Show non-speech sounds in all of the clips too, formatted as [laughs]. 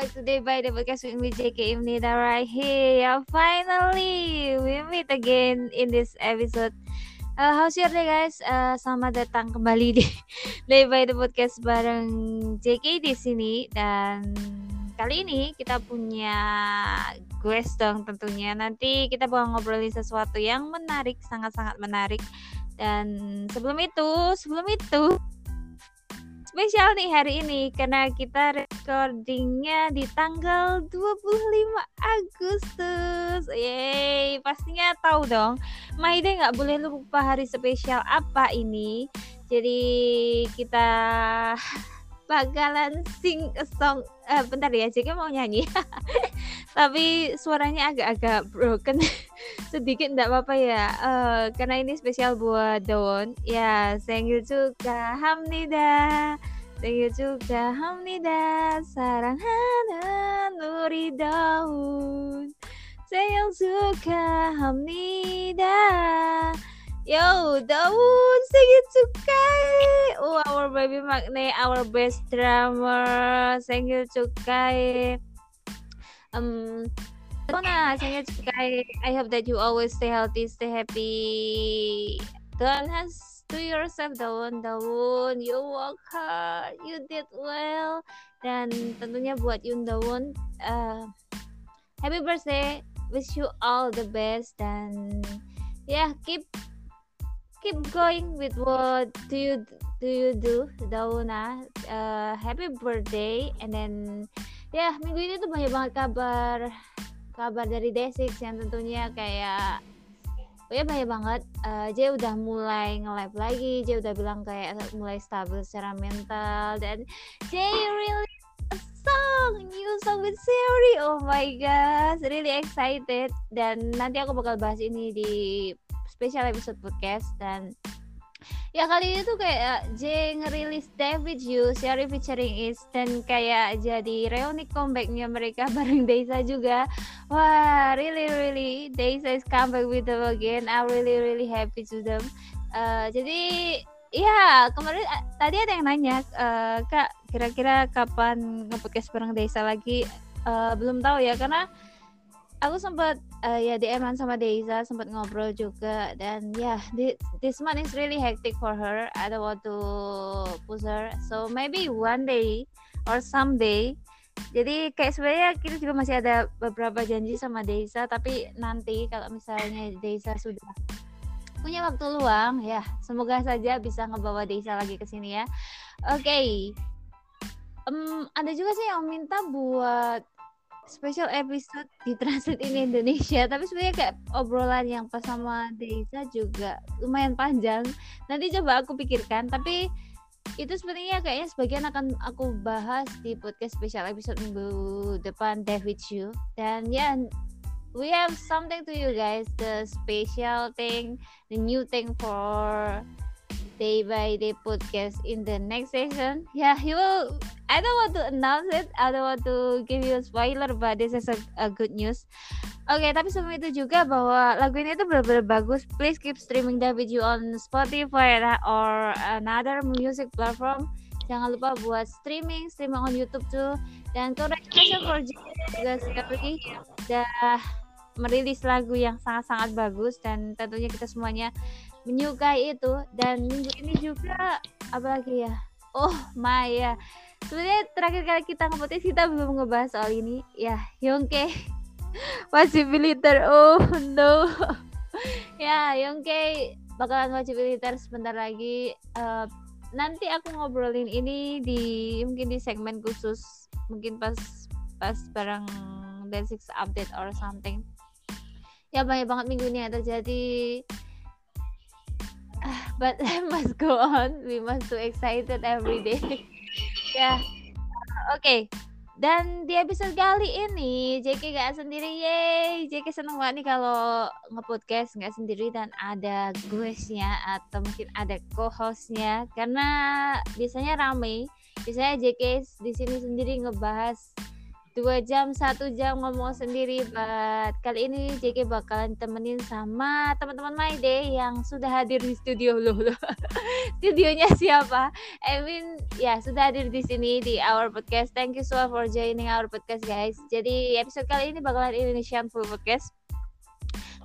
back today by the podcast with me JK Imnida right here. Finally, we meet again in this episode. Uh, how's your day guys? Uh, selamat datang kembali di [laughs] Day by the podcast bareng JK di sini dan kali ini kita punya guest dong tentunya. Nanti kita bakal ngobrolin sesuatu yang menarik, sangat-sangat menarik. Dan sebelum itu, sebelum itu spesial nih hari ini karena kita recordingnya di tanggal 25 Agustus. Yeay, pastinya tahu dong. Maide nggak boleh lupa hari spesial apa ini. Jadi kita [laughs] bakalan sing a song uh, bentar ya JK mau nyanyi. [laughs] Tapi suaranya agak-agak broken. [laughs] Sedikit enggak apa-apa ya. Uh, karena ini spesial buat Dawn. Ya thank you juga Hamnida. Thank you juga Hamnida. Sarang hana nuri daun. Thank you juga Hamnida. Yo, Daun cukai, Oh, our baby Magne, our best drummer. cukai, Um, Tona, cukai. I hope that you always stay healthy, stay happy. Don't has to yourself, Daun, Daun. You work hard, you did well. Dan tentunya buat Yun Daun, uh, happy birthday. Wish you all the best dan ya yeah, keep keep going with what do you do you do Dauna? Uh, happy birthday and then ya minggu ini tuh banyak banget kabar kabar dari Desix yang tentunya kayak oh ya banyak banget. Uh, J udah mulai nge-live lagi J udah bilang kayak mulai stabil secara mental dan J really a song new song with Siri oh my gosh really excited. Dan nanti aku bakal bahas ini di special episode podcast dan ya kali ini tuh kayak J ngerilis David You Sherry featuring Is dan kayak jadi reuni comebacknya mereka [laughs] bareng Deisa juga. Wah really really Deisa is come back with them again. I'm really really happy to them. Uh, jadi ya kemarin uh, tadi ada yang nanya uh, kak kira-kira kapan nge-podcast bareng Deisa lagi? Uh, belum tahu ya karena aku sempat uh, ya DM-an sama Deiza sempat ngobrol juga dan ya yeah, this month is really hectic for her. I don't want to push her. So maybe one day or someday jadi kayak sebenarnya kita juga masih ada beberapa janji sama Deiza tapi nanti kalau misalnya Deiza sudah punya waktu luang ya semoga saja bisa ngebawa Deiza lagi ke sini ya. Oke. Okay. um, ada juga sih yang minta buat special episode ditranslate in Indonesia. [laughs] Tapi sebenarnya kayak obrolan yang pas sama Deiza juga lumayan panjang. Nanti coba aku pikirkan. Tapi itu sebenarnya kayaknya sebagian akan aku bahas di podcast special episode minggu depan David Chu dan ya we have something to you guys. The special thing the new thing for day by day podcast in the next session yeah you will I don't want to announce it I don't want to give you a spoiler but this is a, a good news Oke, tapi sebelum itu juga bahwa lagu ini itu benar-benar bagus. Please keep streaming the video on Spotify or another music platform. Jangan lupa buat streaming, streaming on YouTube tuh. Dan congratulations for juga sekali udah merilis lagu yang sangat-sangat bagus dan tentunya kita semuanya menyukai itu. Dan minggu ini juga apa lagi ya? Oh, Maya. Sebenarnya terakhir kali kita ngepotis kita belum ngebahas soal ini. Ya, Yongke [laughs] wajib militer oh no [laughs] ya Yongke bakalan wajib militer sebentar lagi uh, nanti aku ngobrolin ini di mungkin di segmen khusus mungkin pas pas barang dan six update or something ya banyak banget minggu ini yang terjadi [laughs] but I [laughs] must go on. We must too excited every day. [laughs] Ya. Yeah. oke. Okay. Dan di episode kali ini JK gak sendiri. Yeay. JK seneng banget nih kalau nge-podcast gak sendiri dan ada guestnya atau mungkin ada co-hostnya. Karena biasanya rame. Biasanya JK di sini sendiri ngebahas dua jam satu jam ngomong sendiri but kali ini JK bakalan temenin sama teman-teman My Day yang sudah hadir di studio. Loh loh. [laughs] Studionya siapa? I mean ya sudah hadir di sini di our podcast. Thank you so much for joining our podcast guys. Jadi episode kali ini bakalan Indonesian full podcast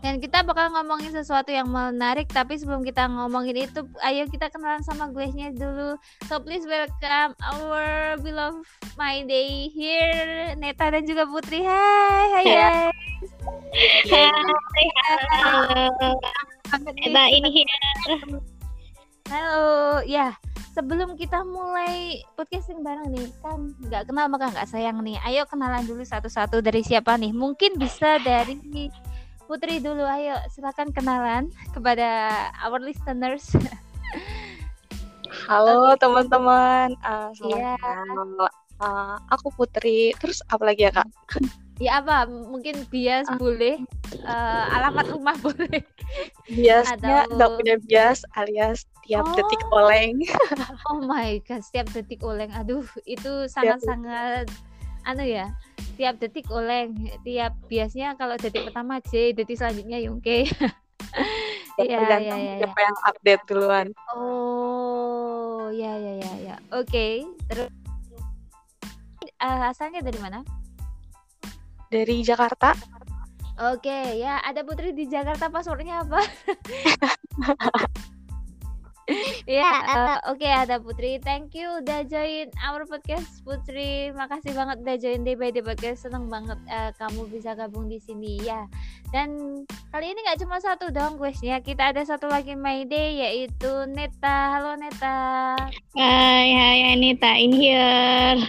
dan kita bakal ngomongin sesuatu yang menarik tapi sebelum kita ngomongin itu ayo kita kenalan sama gue-nya dulu. So please welcome our beloved my day here Neta dan juga Putri. Hai hai guys hai. Halo Neta ini here. halo ya. Sebelum kita mulai podcasting bareng nih kan nggak kenal maka nggak sayang nih. Ayo kenalan dulu satu-satu dari siapa nih? Mungkin bisa dari Putri dulu ayo silakan kenalan kepada our listeners. Halo teman-teman, uh, yeah. uh, aku Putri. Terus apa lagi ya kak? [laughs] Ya apa? Mungkin bias uh, boleh, uh, alamat rumah [laughs] boleh. Biasnya nggak Atau... punya bias alias tiap oh. detik oleng. [laughs] oh my god, setiap detik oleng. Aduh, itu sangat-sangat anu ya tiap detik oleng tiap biasanya kalau detik pertama J detik selanjutnya Yungke [laughs] Iya, iya, iya, ya. siapa yang update duluan. Oh, ya, ya, ya, ya. Oke, okay. terus uh, asalnya dari mana? Dari Jakarta. Oke, okay, ya ada Putri di Jakarta. Passwordnya apa? [laughs] ya uh, oke okay, ada Putri thank you udah join our podcast Putri. Makasih banget udah join day by day podcast seneng banget uh, kamu bisa gabung di sini ya dan kali ini nggak cuma satu dong questnya kita ada satu lagi my day yaitu Neta. Halo Neta. Hai hai Neta in here.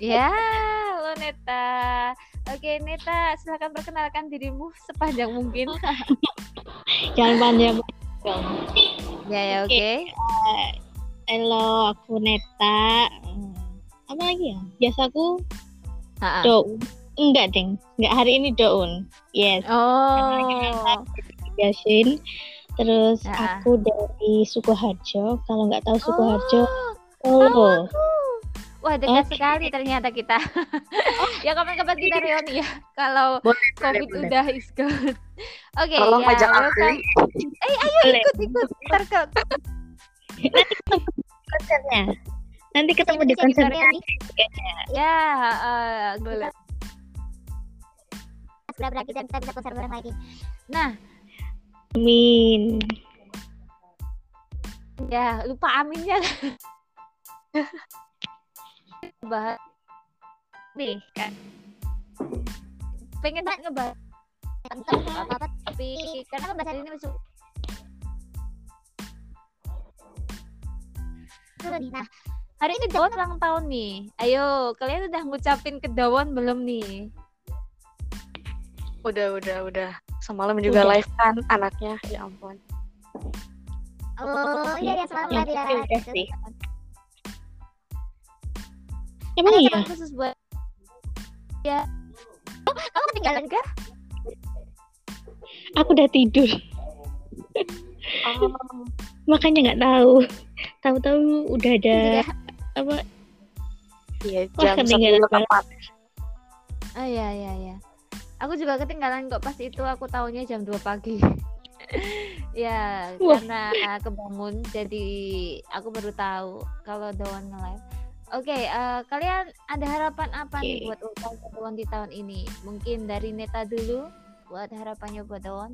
Ya halo Neta. Oke Neta silahkan perkenalkan dirimu sepanjang mungkin. [laughs] Jangan panjang Ya ya oke. Okay. Uh, eh, halo, aku Neta. Hmm, apa lagi ya? Biasaku Doun. Enggak, Deng. Enggak hari ini Doun. Yes. Oh. Yasin. Terus ha. aku dari Sukoharjo. Kalau nggak tahu Sukoharjo, oh. oh. Wah dekat okay. sekali ternyata kita. Oh. [laughs] ya kapan-kapan kita reuni ya. Kalau boleh, COVID boleh, udah is good. Oke, okay, ya. ajak aku. Eh, ayo boleh. ikut ikut. Ntar ke... Nanti ketemu konsernya. Nanti ketemu di konsernya. Ya, uh, boleh. Berapa kita kita bisa konser bareng lagi. Nah, Amin. Ya, lupa aminnya. [laughs] bahas nih kan pengen banget ngebahas apa apa tapi karena bahasa ini masuk nah hari ini Dawon ulang tahun nih ayo kalian udah ngucapin ke Dawon belum nih Udah, udah, udah. Semalam juga Udah. live kan anaknya. Ya ampun. Oh iya iya selamat pasti raya. udah sih. Emang Ada iya? teman khusus buat Kamu ketinggalan kah? Aku udah tidur. Oh, Makanya nggak tahu. Tahu-tahu udah ada Juga. apa? iya jam ketinggalan 10 tepat. Oh iya iya iya. Aku juga ketinggalan kok pas itu aku tahunya jam 2 pagi. [laughs] ya, Wah. karena kebangun jadi aku baru tahu kalau Dawan nge-live. Oke, eh, kalian ada harapan apa nih Oke. buat ulang Dawan di tahun ini? Mungkin dari Neta dulu buat harapannya buat Dawan.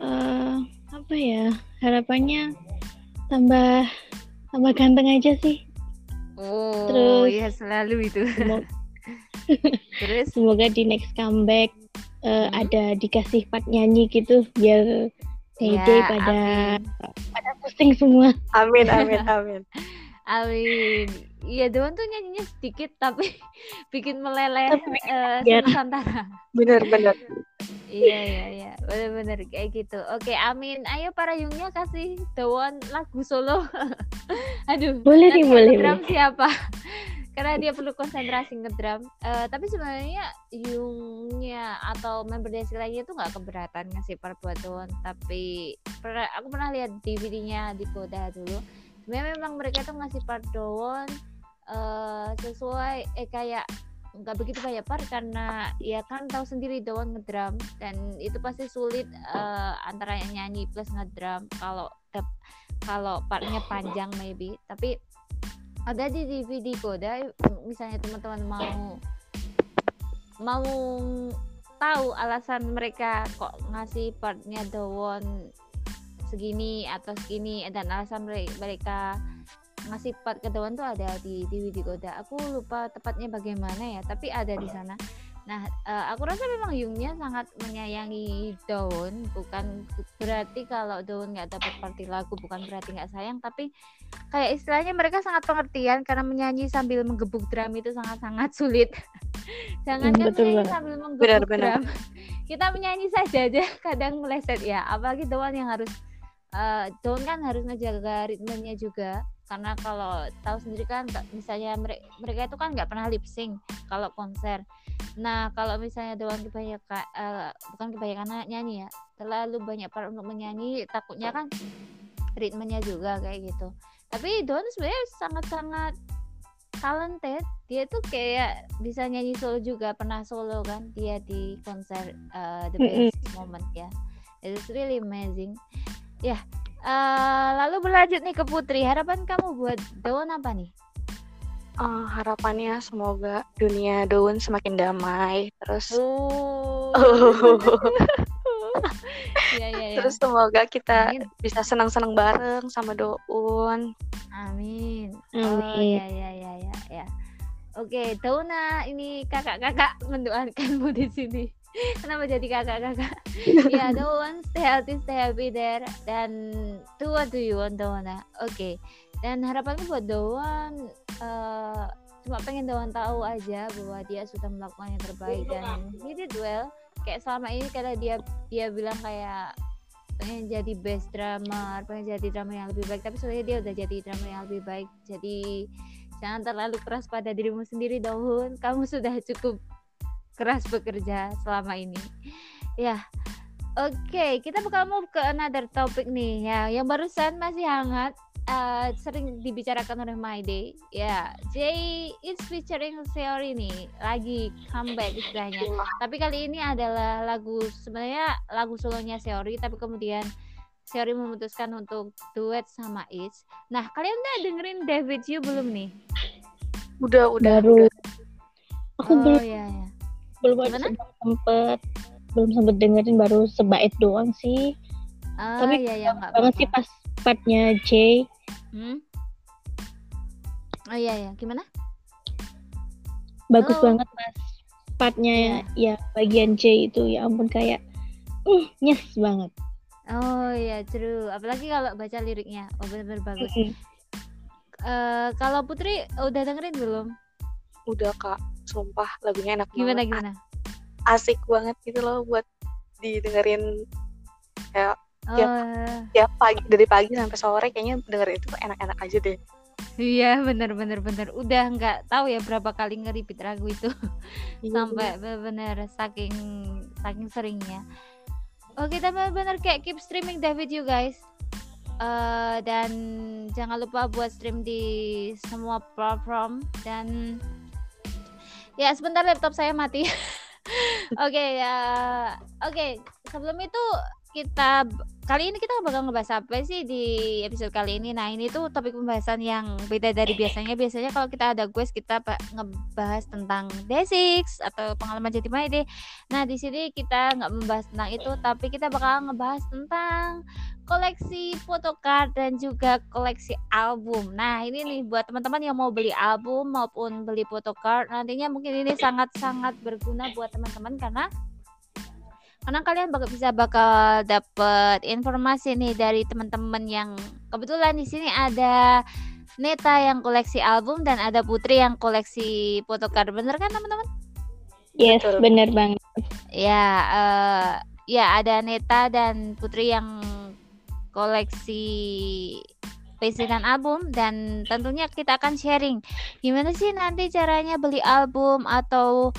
eh, apa ya? Harapannya tambah tambah ganteng aja sih. Oh, Terus- ya selalu itu. Semoga, [laughs] [laughs] Terus semoga di next comeback eh, Hmm. ada dikasih part nyanyi gitu biar Dede ya, pada amin. pada pusing semua. Amin, amin, [laughs] amin. Amin. Iya, Dawan tuh nyanyinya sedikit tapi [laughs] bikin meleleh Tapi eh, Nusantara. Bener, bener. Iya iya iya bener-bener kayak gitu. Oke amin. Ayo para Yungnya kasih Dawon lagu solo. [laughs] Aduh. Boleh nih, boleh, ngedrum siapa? [laughs] Karena dia perlu konsentrasi ngedrum. Eh, tapi sebenarnya Yungnya atau member Desi lainnya tuh nggak keberatan ngasih part buat Dawon. Tapi pernah aku pernah lihat DVD-nya di Koda dulu. Sebenarnya memang mereka tuh ngasih part Dawon eh sesuai eh kayak nggak begitu banyak part karena ya kan tahu sendiri Dawon ngedrum dan itu pasti sulit eh, antara yang nyanyi plus ngedrum kalau kalau partnya panjang maybe. Tapi ada di DVD Koda misalnya teman-teman mau mau tahu alasan mereka kok ngasih partnya Dawon segini atau segini dan alasan mere- mereka ngasih part ke Dawon tuh ada di DVD Koda. Aku lupa tepatnya bagaimana ya, tapi ada di sana. Nah, eh, aku rasa memang Yungnya sangat menyayangi Daun, bukan berarti kalau Daun nggak dapat parti lagu, bukan berarti nggak sayang, tapi kayak istilahnya mereka sangat pengertian karena menyanyi sambil menggebuk drum itu sangat-sangat sulit. [laughs] Jangan kan menyanyi sambil menggebuk Benar-benar. drum. [laughs] Kita menyanyi saja aja kadang meleset ya, apalagi Daun yang harus Daun kan harus ngejaga ritmenya juga. Karena kalau tahu sendiri kan misalnya mereka mereka itu kan nggak pernah lip sync kalau konser. Nah kalau misalnya doang kebanyakan eh, bukan kebanyakan nyanyi ya terlalu banyak part untuk menyanyi takutnya kan ritmenya juga kayak gitu. Tapi Don sebenarnya sangat-sangat talented. Dia tuh kayak bisa nyanyi solo juga pernah solo kan dia di konser eh, The. Best Moment ya. It's really amazing ya eh, lalu berlanjut nih ke Putri harapan kamu buat Dawn apa nih Eh, harapannya semoga dunia daun semakin damai. Terus, oh [laughs] ya ya ya terus semoga kita Amin. bisa senang-senang bareng sama Doun. Amin. Oh Amin. ya ya ya ya ya. Oke, Dauna ini kakak-kakak mendoakanmu di sini. Kenapa jadi kakak-kakak? ya, Daun stay healthy, stay happy there. Dan do what do you want, Dauna? Oke. Dan harapanku buat Daun eh, cuma pengen Daun tahu aja bahwa dia sudah melakukan yang terbaik dan he did well. Kayak selama ini karena dia dia bilang kayak pengen jadi best drummer, pengen jadi drummer yang lebih baik, tapi sebenarnya dia udah jadi drummer yang lebih baik. Jadi jangan terlalu keras pada dirimu sendiri, Daun. Kamu sudah cukup keras bekerja selama ini. Ya. Oke, kita bakal move ke another topic nih ya. Yang barusan masih hangat eh, sering dibicarakan oleh My Day. Ya, Jay is featuring Seori nih, lagi comeback istilahnya. Tapi kali ini adalah lagu sebenarnya lagu solonya Seori tapi kemudian Seori memutuskan untuk duet sama Itch. Nah, kalian udah dengerin David You belum nih? Udah, udah, Baru udah. aku oh belum iya ya. Belum Gimana? sempet belum sempet dengerin baru sebait doang sih. Oh Tapi iya ya nggak Banget sih apa-apa. pas partnya Jay Hmm? Oh iya ya, gimana? bagus Oh. banget pas partnya ya bagian J itu ya ampun kayak uh, nyes banget. Oh iya, true. Apalagi kalau baca liriknya. Oh benar-benar bagus. Mm-mm. Eh kalau Putri udah dengerin belum? Udah, Kak. Sumpah, lagunya enak Gimana banget. gimana? asik banget gitu loh buat didengerin kayak Tiap- Oh, tiap pagi dari pagi sampai sore kayaknya dengerin itu enak-enak aja deh iya bener bener bener. Udah nggak tahu ya berapa kali nge-repeat lagu itu Iya, sampai bener-bener saking saking seringnya. Oke, kita bener-bener kayak keep streaming David you guys. Eh, dan jangan lupa buat stream di semua platform dan ya sebentar laptop saya mati. [laughs] Oke ya, oke sebelum itu kita kali ini kita bakal ngebahas apa sih di episode kali ini. Nah ini tuh topik pembahasan yang beda dari biasanya. Biasanya kalau kita ada quest kita ngebahas tentang D6 atau pengalaman jadi deh. Nah di sini kita nggak membahas tentang itu, tapi kita bakal ngebahas tentang koleksi photocard dan juga koleksi album. Nah, ini nih buat teman-teman yang mau beli album maupun beli photocard, nantinya mungkin ini sangat-sangat berguna buat teman-teman karena karena kalian bakal bisa bakal dapat informasi nih dari teman-teman yang kebetulan di sini ada Neta yang koleksi album dan ada Putri yang koleksi photocard. Bener kan teman-teman? Yes, bener banget. Ya, eh, ya ada Neta dan Putri yang koleksi PC dan album dan tentunya kita akan sharing. Gimana sih nanti caranya beli album atau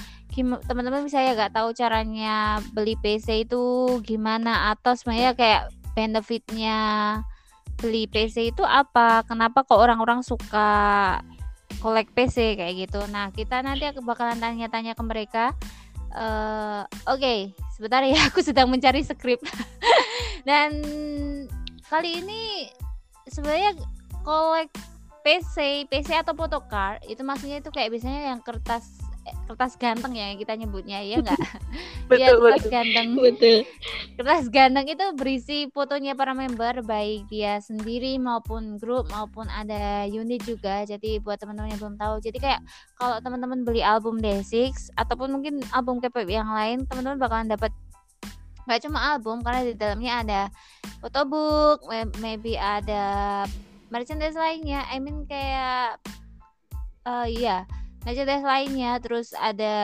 teman-teman bisa ya gak tahu caranya beli PC itu gimana? Atau sebenarnya kayak benefitnya beli PC itu apa? Kenapa kok orang-orang suka kolek PC kayak gitu? Nah kita nanti aku bakalan tanya-tanya ke mereka. Eh oke, sebentar ya, [laughs] aku sedang mencari skrip. [laughs] Dan kali ini sebenarnya kolek PC, PC atau photocard itu maksudnya itu kayak biasanya yang kertas eh, kertas ganteng ya yang kita nyebutnya ya enggak? [laughs] [laughs] Iya, betul kertas betul ganteng. Betul. Kertas ganteng itu berisi fotonya para member baik dia sendiri maupun grup maupun ada unit juga. Jadi buat teman-teman yang belum tahu, jadi kayak kalau teman-teman beli album D6 ataupun mungkin album K-pop yang lain, teman-teman bakalan dapat nggak cuma album karena di dalamnya ada photobook, may- maybe ada merchandise lainnya. I mean kayak eh iya, merchandise lainnya terus ada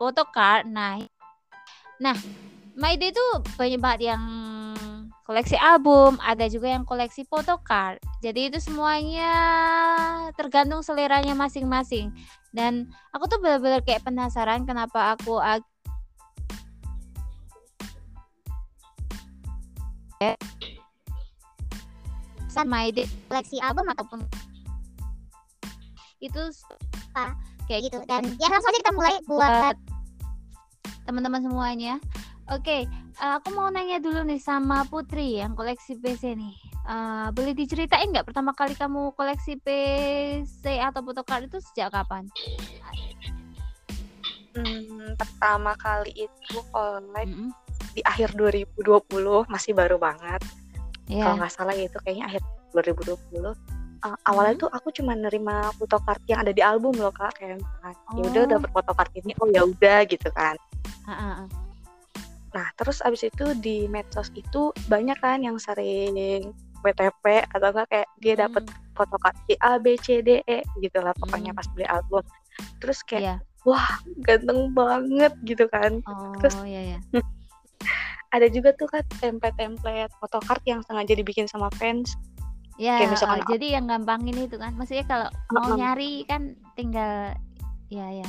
photocard. Nah, Nah, Maide itu banyak banget yang koleksi album, ada juga yang koleksi photocard. Jadi itu semuanya tergantung seleranya masing-masing. Dan aku tuh benar-benar kayak penasaran kenapa aku sama Maide koleksi album ataupun itu kayak gitu dan ya langsung aja kita mulai buat teman-teman semuanya. Oke, eh, aku mau nanya dulu nih sama Putri yang koleksi PC nih. Eh, boleh diceritain nggak pertama kali kamu koleksi PC atau photocard itu sejak kapan? Hmm, pertama kali itu kolek Mm-mm. Di akhir 2020 masih baru banget Iya. kalau nggak salah itu kayaknya akhir 2020 Uh, awalnya Mhm. tuh aku cuma nerima photocard yang ada di album loh kak kayak misalkan ya udah Oh. dapet photocard ini oh ya udah gitu kan Ah, ah, ah. nah terus abis itu di medsos itu banyak kan yang sering WTP atau enggak kayak dia dapet Hmm, photocard di A B C D E gitu lah pokoknya Hmm. pas beli album terus kayak Iya. wah ganteng banget gitu kan Oh, terus- iya ya. Ada juga tuh kan template-template photocard yang sengaja dibikin sama fans Ya, Kayak misalkan oh, jadi yang gampangin itu kan. Maksudnya kalau mau Uh-uh. nyari kan tinggal ya ya.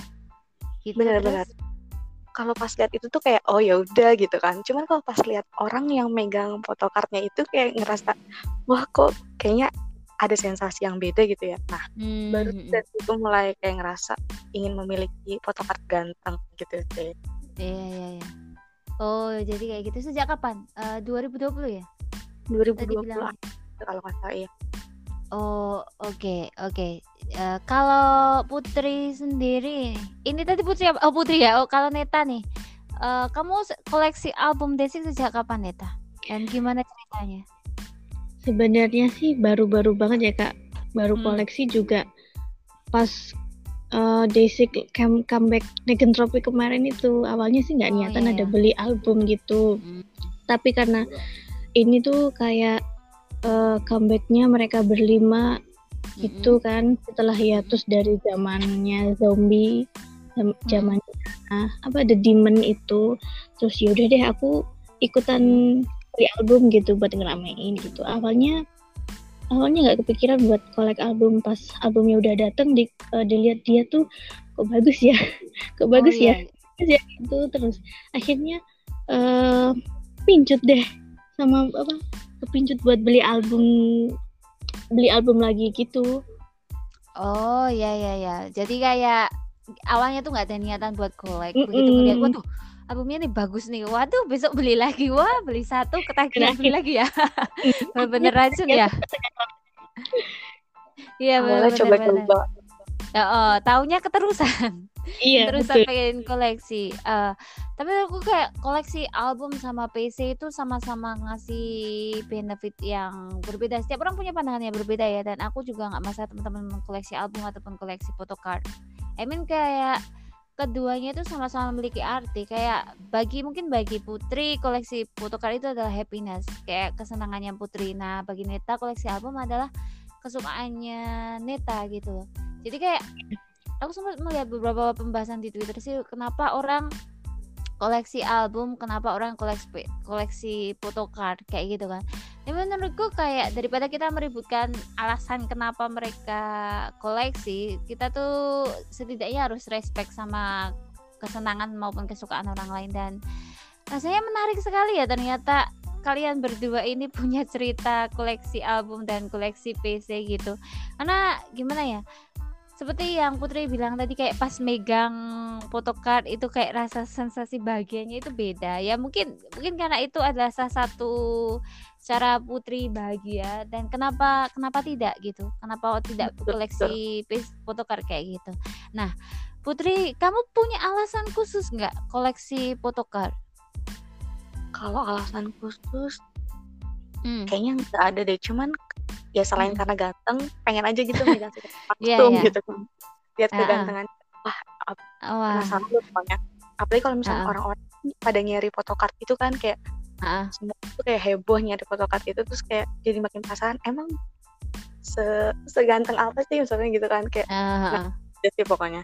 Gitu Benar-benar. terus. kalau pas lihat itu tuh kayak oh ya udah gitu kan cuman kalau pas lihat orang yang megang photocardnya itu kayak ngerasa wah kok kayaknya ada sensasi yang beda gitu ya nah Hmm, baru hmm, hmm. dari itu mulai kayak ngerasa ingin memiliki photocard ganteng gitu deh Iya iya iya. Oh, jadi kayak gitu sejak kapan? Eh 2020 ya? 2020 bilang. kalau nggak salah ya Oh, oke, oke. Eh, kalau Putri sendiri, ini tadi Putri apa? Oh, Putri ya. Oh, kalau Neta nih. Eh, kamu koleksi album Desik sejak kapan, Neta? Dan gimana ceritanya? Sebenarnya sih baru-baru banget ya kak. Baru Hmm. koleksi juga pas uh, come- comeback Negentropic kemarin itu awalnya sih nggak Oh, niatan iya, ada beli album gitu. Hmm. Tapi karena ini tuh kayak uh, comebacknya mereka berlima gitu kan setelah hiatus dari zamannya zombie Jam- Zaman ah, apa The Demon itu. Terus yaudah deh aku ikutan beli album gitu buat ngeramein gitu. Awalnya awalnya nggak kepikiran buat kolek album pas albumnya udah dateng di, eh, dilihat dia tuh kok bagus ya [laughs] kok bagus Oh, iya. ya itu terus akhirnya eh pincut deh sama apa kepincut buat beli album beli album lagi gitu Oh ya ya ya. Jadi kayak awalnya tuh nggak ada niatan buat kolek. Begitu Mm-mm. ngeliat, waduh albumnya nih bagus nih. Waduh besok beli lagi. Wah beli satu ketagihan beli lagi ya. [laughs] Bener racun ya. [laughs] Iya bener bener bener. coba-coba. Ya, oh, taunya keterusan. [laughs] iya Terus pengen koleksi. Eh, tapi aku kayak koleksi album sama PC itu sama-sama ngasih benefit yang berbeda. Setiap orang punya pandangan yang berbeda ya. Dan aku juga nggak masalah teman-teman koleksi album ataupun koleksi photocard. I mean kayak keduanya itu sama-sama memiliki arti. Kayak bagi mungkin bagi Putri koleksi photocard itu adalah happiness, kayak kesenangannya Putri. Nah bagi Neta koleksi album adalah kesukaannya Neta gitu loh. Jadi kayak aku sempat melihat beberapa pembahasan di Twitter sih kenapa orang koleksi album, kenapa orang koleksi koleksi photocard kayak gitu kan. Ya menurutku kayak daripada kita meributkan alasan kenapa mereka koleksi, kita tuh setidaknya harus respect sama kesenangan maupun kesukaan orang lain dan rasanya menarik sekali ya ternyata kalian berdua ini [laughs] punya cerita koleksi album dan koleksi PC gitu. Karena gimana ya? seperti yang Putri bilang tadi kayak pas megang photocard itu kayak rasa sensasi bahagianya itu beda ya mungkin mungkin karena itu adalah salah satu cara Putri bahagia dan kenapa kenapa tidak gitu kenapa tidak Betul, koleksi photocard kayak gitu nah Putri kamu punya alasan khusus nggak koleksi photocard Kalau alasan khusus hmm. kayaknya nggak ada deh. Cuman ya selain Hmm. karena ganteng, pengen aja gitu megang [laughs] kostum Iya, iya. gitu kan. Lihat kegantengan. wah Penasaran tuh pokoknya. Apalagi kalau misalnya orang-orang pada nyari photocard itu kan kayak ah, semua itu kayak heboh nyari photocard itu terus kayak jadi makin penasaran emang se seganteng apa sih misalnya gitu kan kayak ah, ah. gitu sih pokoknya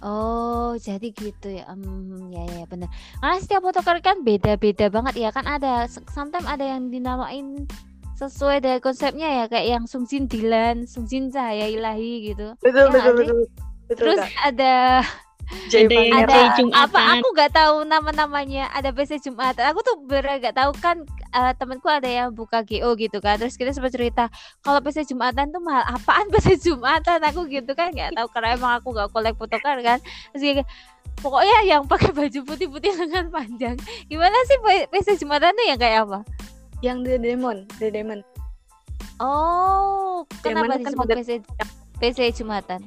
Oh, jadi gitu ya. Hmm, ya ya benar. Karena setiap photocard kan beda-beda banget ya. Kan ada sometimes ada yang dinamain sesuai dengan konsepnya ya kayak yang Sungjin Dilan, Sungjin Cahaya Ilahi gitu. betul Ya betul betul betul Terus Kak. ada Ada Jumatan. apa aku nggak tahu nama-namanya. Ada PC Jumatan aku tuh bener nggak tahu. Kan eh, temanku ada yang buka GO gitu kan. Terus kita sempat cerita kalau PC Jumatan tuh mahal apaan PC Jumatan? Aku gitu kan nggak tahu. Karena emang aku nggak kolek photocard kan. Terus kayak, pokoknya yang pakai baju putih-putih [laughs] lengan panjang. Gimana sih P- PC Jumatan tuh yang kayak apa? Yang The Demon The Demon oh kenapa Demon kan disebut ada- PC PC Jumatan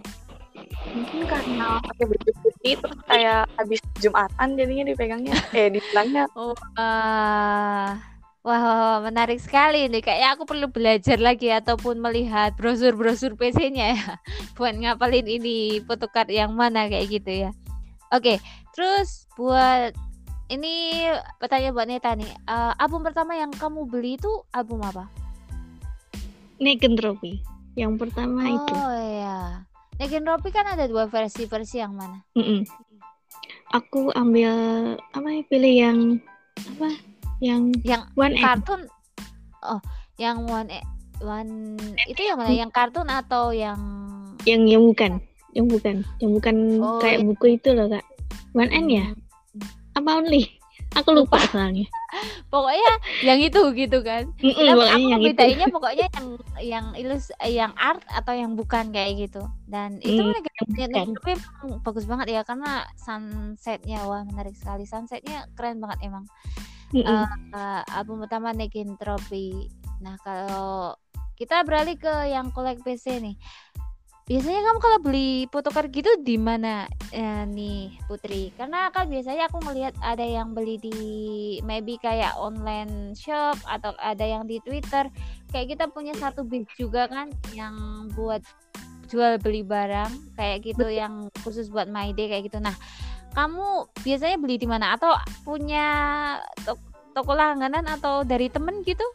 mungkin karena pakai baju putih terus kayak habis jumatan jadinya dipegangnya [laughs] eh dibilangnya Oh, ah. wah, wah, wah, menarik sekali nih. Kayaknya aku perlu belajar lagi ataupun melihat brosur-brosur PC-nya ya, [laughs] buat ngapalin ini photocard yang mana kayak gitu ya. Oke, terus buat ini pertanyaan buat Neta nih. Eh, album pertama yang kamu beli itu album apa? Negentropi yang pertama itu Oh iya. Negen Ropi kan ada dua versi, versi yang mana? Mm-mm. aku ambil apa ya pilih yang apa yang Yang one M kartun. Oh, yang one e- one itu yang mana? Yang kartun atau yang yang yang bukan yang bukan yang bukan Oh, kayak iya. buku itu loh kak one N ya apa only aku lupa soalnya pokoknya yang itu gitu kan. Mm-mm, Kita, pokoknya aku yang itu. bedainnya pokoknya yang yang ilus yang art atau yang bukan kayak gitu. Dan itu Hmm, mereka bukan. tapi bagus banget ya karena sunsetnya wah menarik sekali. Sunsetnya keren banget emang. Mm-mm. Eh, album pertama Negentropi nah kalau kita beralih ke yang kolek PC nih biasanya kamu kalau beli photocard gitu di mana eh, nih Putri? Karena kan biasanya aku melihat ada yang beli di maybe kayak online shop atau ada yang di Twitter. Kayak kita punya satu base juga kan yang buat jual beli barang kayak gitu yang khusus buat My Day kayak gitu. Nah kamu biasanya beli di mana? Atau punya to- toko langganan atau dari temen gitu?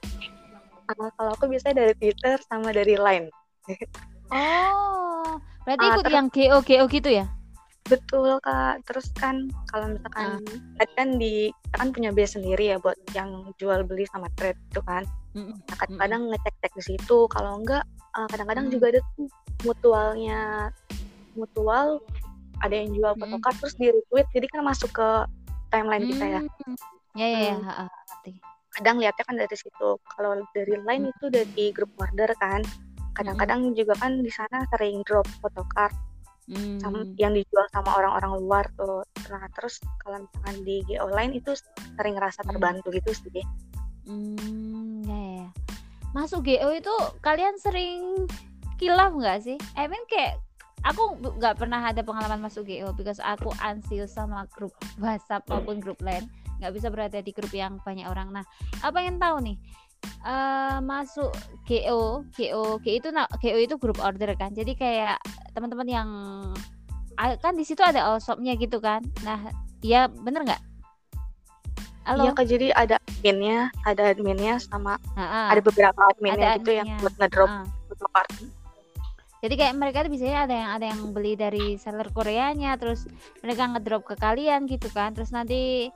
Ah, kalau aku biasanya dari Twitter sama dari Line [laughs] oh berarti Ah, ikut terus- yang GO GO gitu ya Betul kak. Terus kan kalau misalkan tadi kan di kita kan punya biaya sendiri ya buat yang jual beli sama trade itu kan. Mm-mm. Nah, kadang-kadang ngecek-cek di situ. Kalau enggak eh, kadang-kadang Hmm. juga ada tuh mutualnya mutual ada yang jual photocard terus di retweet jadi kan masuk ke timeline kita ya. Hmm. Ya ya ya. Hmm. ha, ngerti. Kadang lihatnya kan dari situ. Kalau dari line itu dari grup order kan. Kadang-kadang juga kan di sana sering drop photocard sama Hmm. yang dijual sama orang-orang luar tuh. Nah, terus kalau misalkan di GO Line itu sering ngerasa Hmm. terbantu gitu sih. Hmm, ya, ya, ya. Masuk GO itu kalian sering kilaf nggak sih? I mean kayak aku nggak pernah ada pengalaman masuk GO because aku ansius sama grup WhatsApp maupun grup lain nggak bisa berada di grup yang banyak orang. Nah, apa pengen tahu nih eh masuk GO, GO, GO itu GO itu grup order kan. Jadi kayak teman-teman yang kan di situ ada all shopnya gitu kan. Nah, ya bener nggak? Halo. Iya jadi ada adminnya, ada adminnya sama Ha-ha. ada beberapa adminnya Ada gitu yang adminnya. buat ngedrop Ah. photocard. Jadi kayak mereka tuh biasanya ada yang ada yang beli dari seller Koreanya, terus mereka ngedrop ke kalian gitu kan. Terus nanti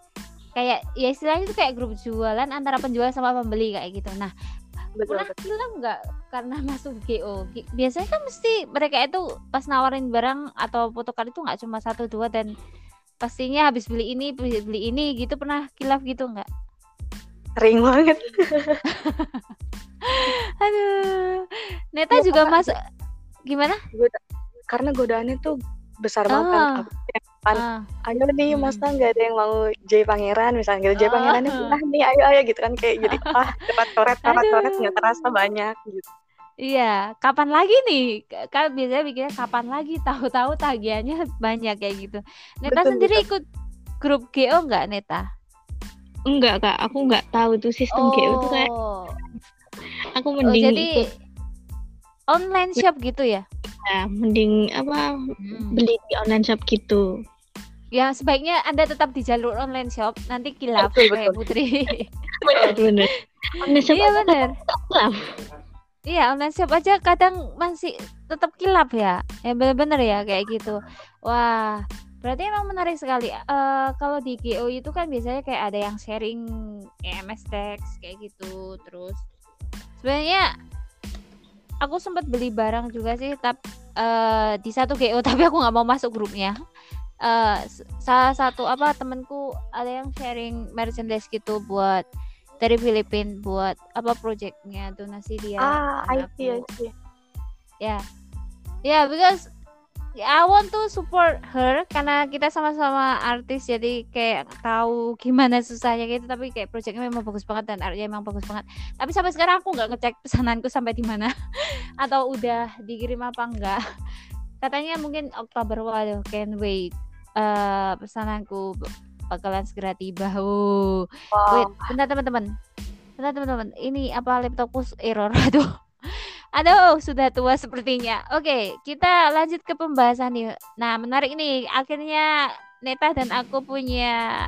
kayak ya istilahnya itu kayak grup jualan antara penjual sama pembeli kayak gitu. Nah, Betul, pernah betul. bilang nggak karena [laughs] masuk GO? Biasanya kan mesti mereka itu pas nawarin barang atau photocard itu nggak cuma satu dua dan pastinya habis beli ini beli, beli ini gitu pernah kilaf gitu nggak? Sering banget. [laughs] Aduh, Neta Iya, juga masuk gimana? Goda- Karena godaannya tuh besar banget kan. Ah. Aku Pan, Ah, ayo nih Hmm. masa nggak ada yang mau J Pangeran misalnya gitu. J Ah. Pangerannya pindah nih, ayo ayo gitu kan kayak jadi [laughs] ah cepat coret coret coret nggak terasa banyak gitu. Iya, kapan lagi nih? Kan biasanya pikirnya kapan lagi? Tahu-tahu tagihannya banyak kayak gitu. Neta Betul, sendiri ikut grup GO nggak Neta? Enggak kak, aku nggak tahu tuh sistem GO tuh kayak Oh, aku oh, mending jadi ikut online shop gitu ya? ya, mending apa Hmm. beli di online shop gitu. Ya sebaiknya Anda tetap di jalur online shop, nanti kilaf Betul, kayak betul. Putri. [laughs] Bener bener. Online shop iya benar. Iya online shop aja kadang masih tetap kilap ya. Ya bener-bener ya kayak gitu. Wah, berarti emang menarik sekali. Eh kalau di GO itu kan biasanya kayak ada yang sharing EMS text kayak gitu. Terus sebenarnya aku sempat beli barang juga sih, tapi eh di satu GO [laughs] tapi aku nggak mau masuk grupnya. Eh s- salah satu apa temenku ada yang sharing merchandise gitu buat dari Filipina buat apa projectnya donasi dia Ah, I see, I see. ya. Ya because I want to support her karena kita sama-sama artis jadi kayak tahu gimana susahnya gitu tapi kayak projectnya memang bagus banget dan artnya memang bagus banget. Tapi sampai sekarang aku nggak ngecek pesananku sampai di mana. [laughs] Atau udah dikirim apa enggak katanya mungkin Oktober waduh can wait eh pesananku bakalan segera tiba oh Wait, Wow. bentar teman-teman. Bentar teman-teman. Ini apa laptopku error? [laughs] Aduh. Aduh, sudah tua sepertinya. Oke, kita lanjut ke pembahasan nih. Nah, menarik nih. Akhirnya Neta dan aku punya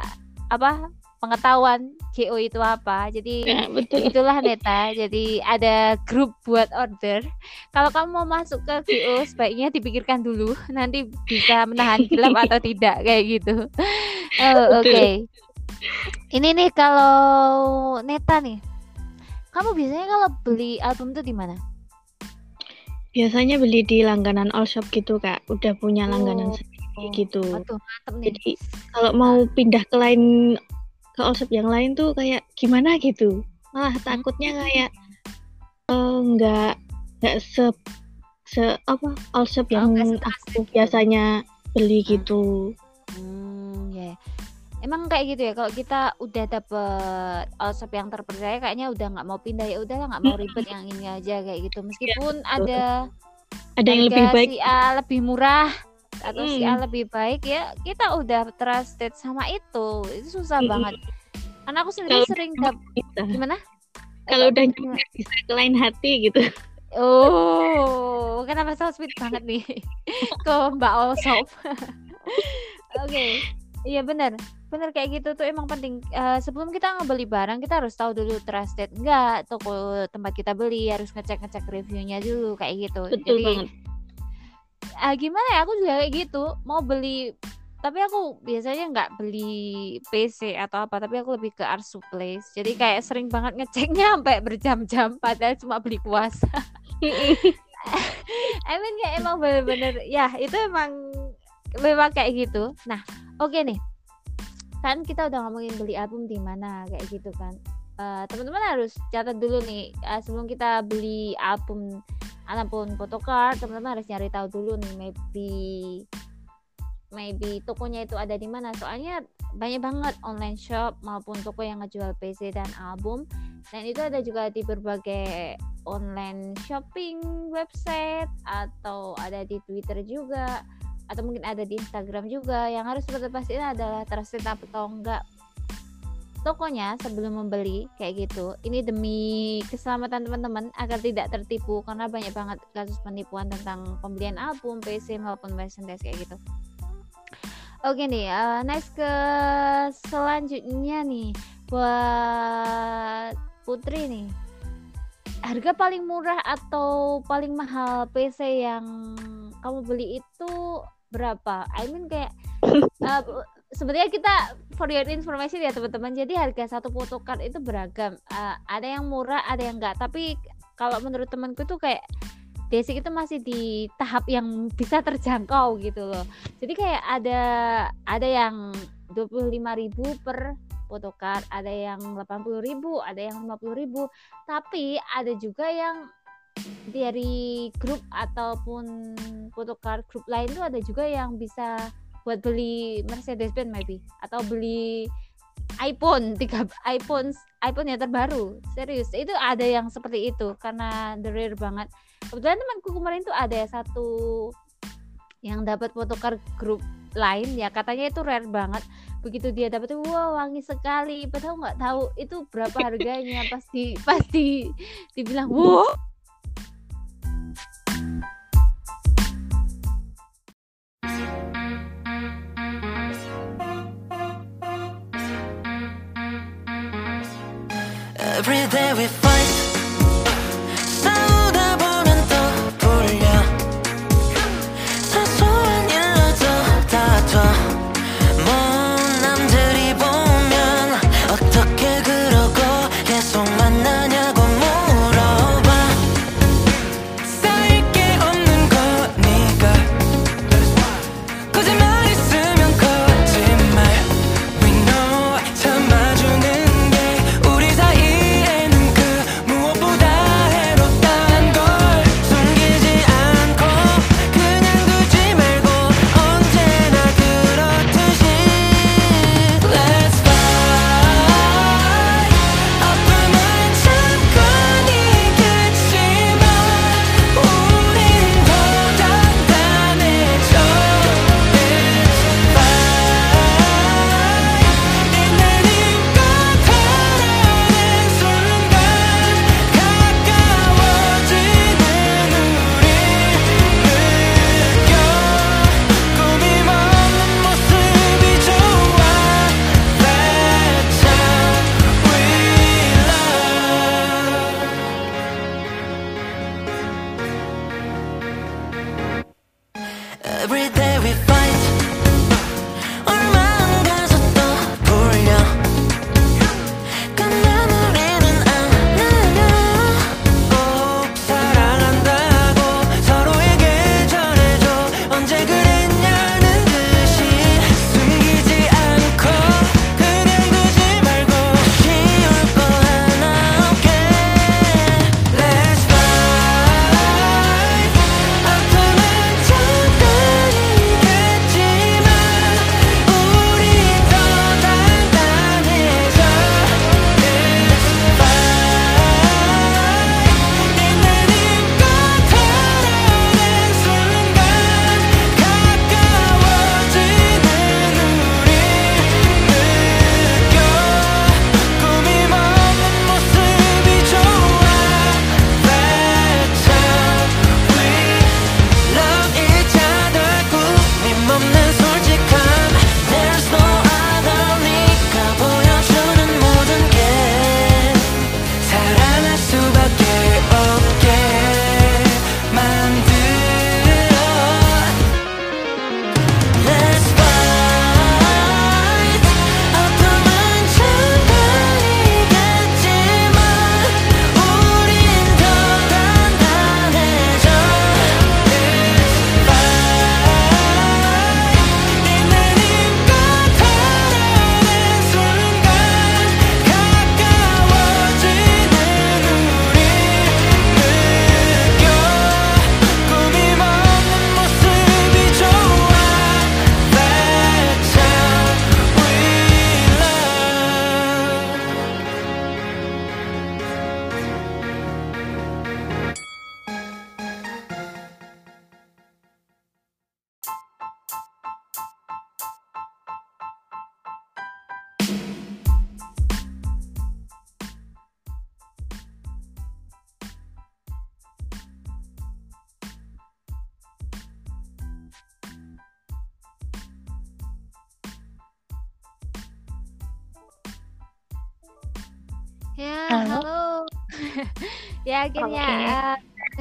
apa? Pengetahuan GO itu apa. Jadi Ya, betul. itulah Neta. Jadi ada grup buat order. Kalau kamu mau masuk ke GO sebaiknya dipikirkan dulu nanti bisa menahan gelap [laughs] atau tidak kayak gitu. Oh, oke. Betul. Ini nih kalau Neta nih. Kamu biasanya kalau beli album tuh di mana? Biasanya beli di langganan all shop gitu kak. Udah punya langganan Oh, sendiri gitu. Waduh, mantep nih. Jadi kalau mau pindah ke lain ke shop yang lain tuh kayak gimana gitu. Malah takutnya kayak eh, nggak nggak se se apa Oh, yang nggak aku gitu. biasanya beli gitu. Hmm, ya. Emang kayak gitu ya. Kalau kita udah dapet shop yang terpercaya, kayaknya udah nggak mau pindah ya. Udahlah nggak mau ribet yang ini aja kayak gitu. Meskipun ada Ada yang lebih baik. si A lebih murah atau si A Mm. lebih baik ya kita udah trusted sama itu. Itu susah Mm-mm. banget. Karena aku sendiri Kalau sering dap gimana? Kalau udah nggak bisa ke lain hati gitu. Oh, kenapa so sweet banget nih [laughs] ke Mbak Osop. [laughs] Oke, iya benar, benar kayak gitu tuh emang penting. Eh, sebelum kita ngebeli barang kita harus tahu dulu trusted enggak toko tempat kita beli harus ngecek ngecek reviewnya dulu kayak gitu. Betul Jadi banget. Ah, gimana ya aku juga kayak gitu. Mau beli tapi aku biasanya nggak beli PC atau apa tapi aku lebih ke art supplies jadi kayak sering banget ngeceknya [laughs] sampai berjam-jam padahal cuma beli kuasa [laughs] I mean kayak emang bener-bener ya itu emang memang kayak gitu. Nah oke nih. Kan kita udah ngomongin beli album di mana kayak gitu kan Eh, teman-teman harus catat dulu nih eh, sebelum kita beli album ataupun photocard teman-teman harus nyari tahu dulu nih maybe maybe tokonya itu ada di mana. Soalnya banyak banget online shop maupun toko yang ngejual PC dan album. Dan itu ada juga di berbagai online shopping website atau ada di Twitter juga atau mungkin ada di Instagram juga. Yang harus seperti pastiin adalah trusted atau enggak tokonya sebelum membeli kayak gitu. Ini demi keselamatan teman-teman agar tidak tertipu karena banyak banget kasus penipuan tentang pembelian album PC maupun merchandise kayak gitu. Oke nih uh, next ke selanjutnya nih. Buat Putri nih. Harga paling murah atau paling mahal PC yang kamu beli itu berapa? I mean kayak uh, [laughs] sebenarnya kita for your information ya teman-teman. Jadi harga satu photocard itu beragam. Uh, ada yang murah ada yang enggak. Tapi kalau menurut temanku tuh kayak basic itu masih di tahap yang bisa terjangkau gitu loh. Jadi kayak ada ada yang 25.000 per photocard ada yang 80.000 ada yang 50.000 tapi ada juga yang dari grup ataupun photocard grup lain tuh ada juga yang bisa buat beli Mercedes Benz maybe atau beli iPhone tiga iPhone iPhone yang terbaru. Serius itu ada yang seperti itu karena the rare banget. Kebetulan temanku kemarin tuh ada satu yang dapat photocard grup lain ya katanya itu rare banget. Begitu dia dapat wah wangi sekali. Padahal nggak tahu itu berapa harganya. [laughs] Pasti pasti dibilang wow Every day we fight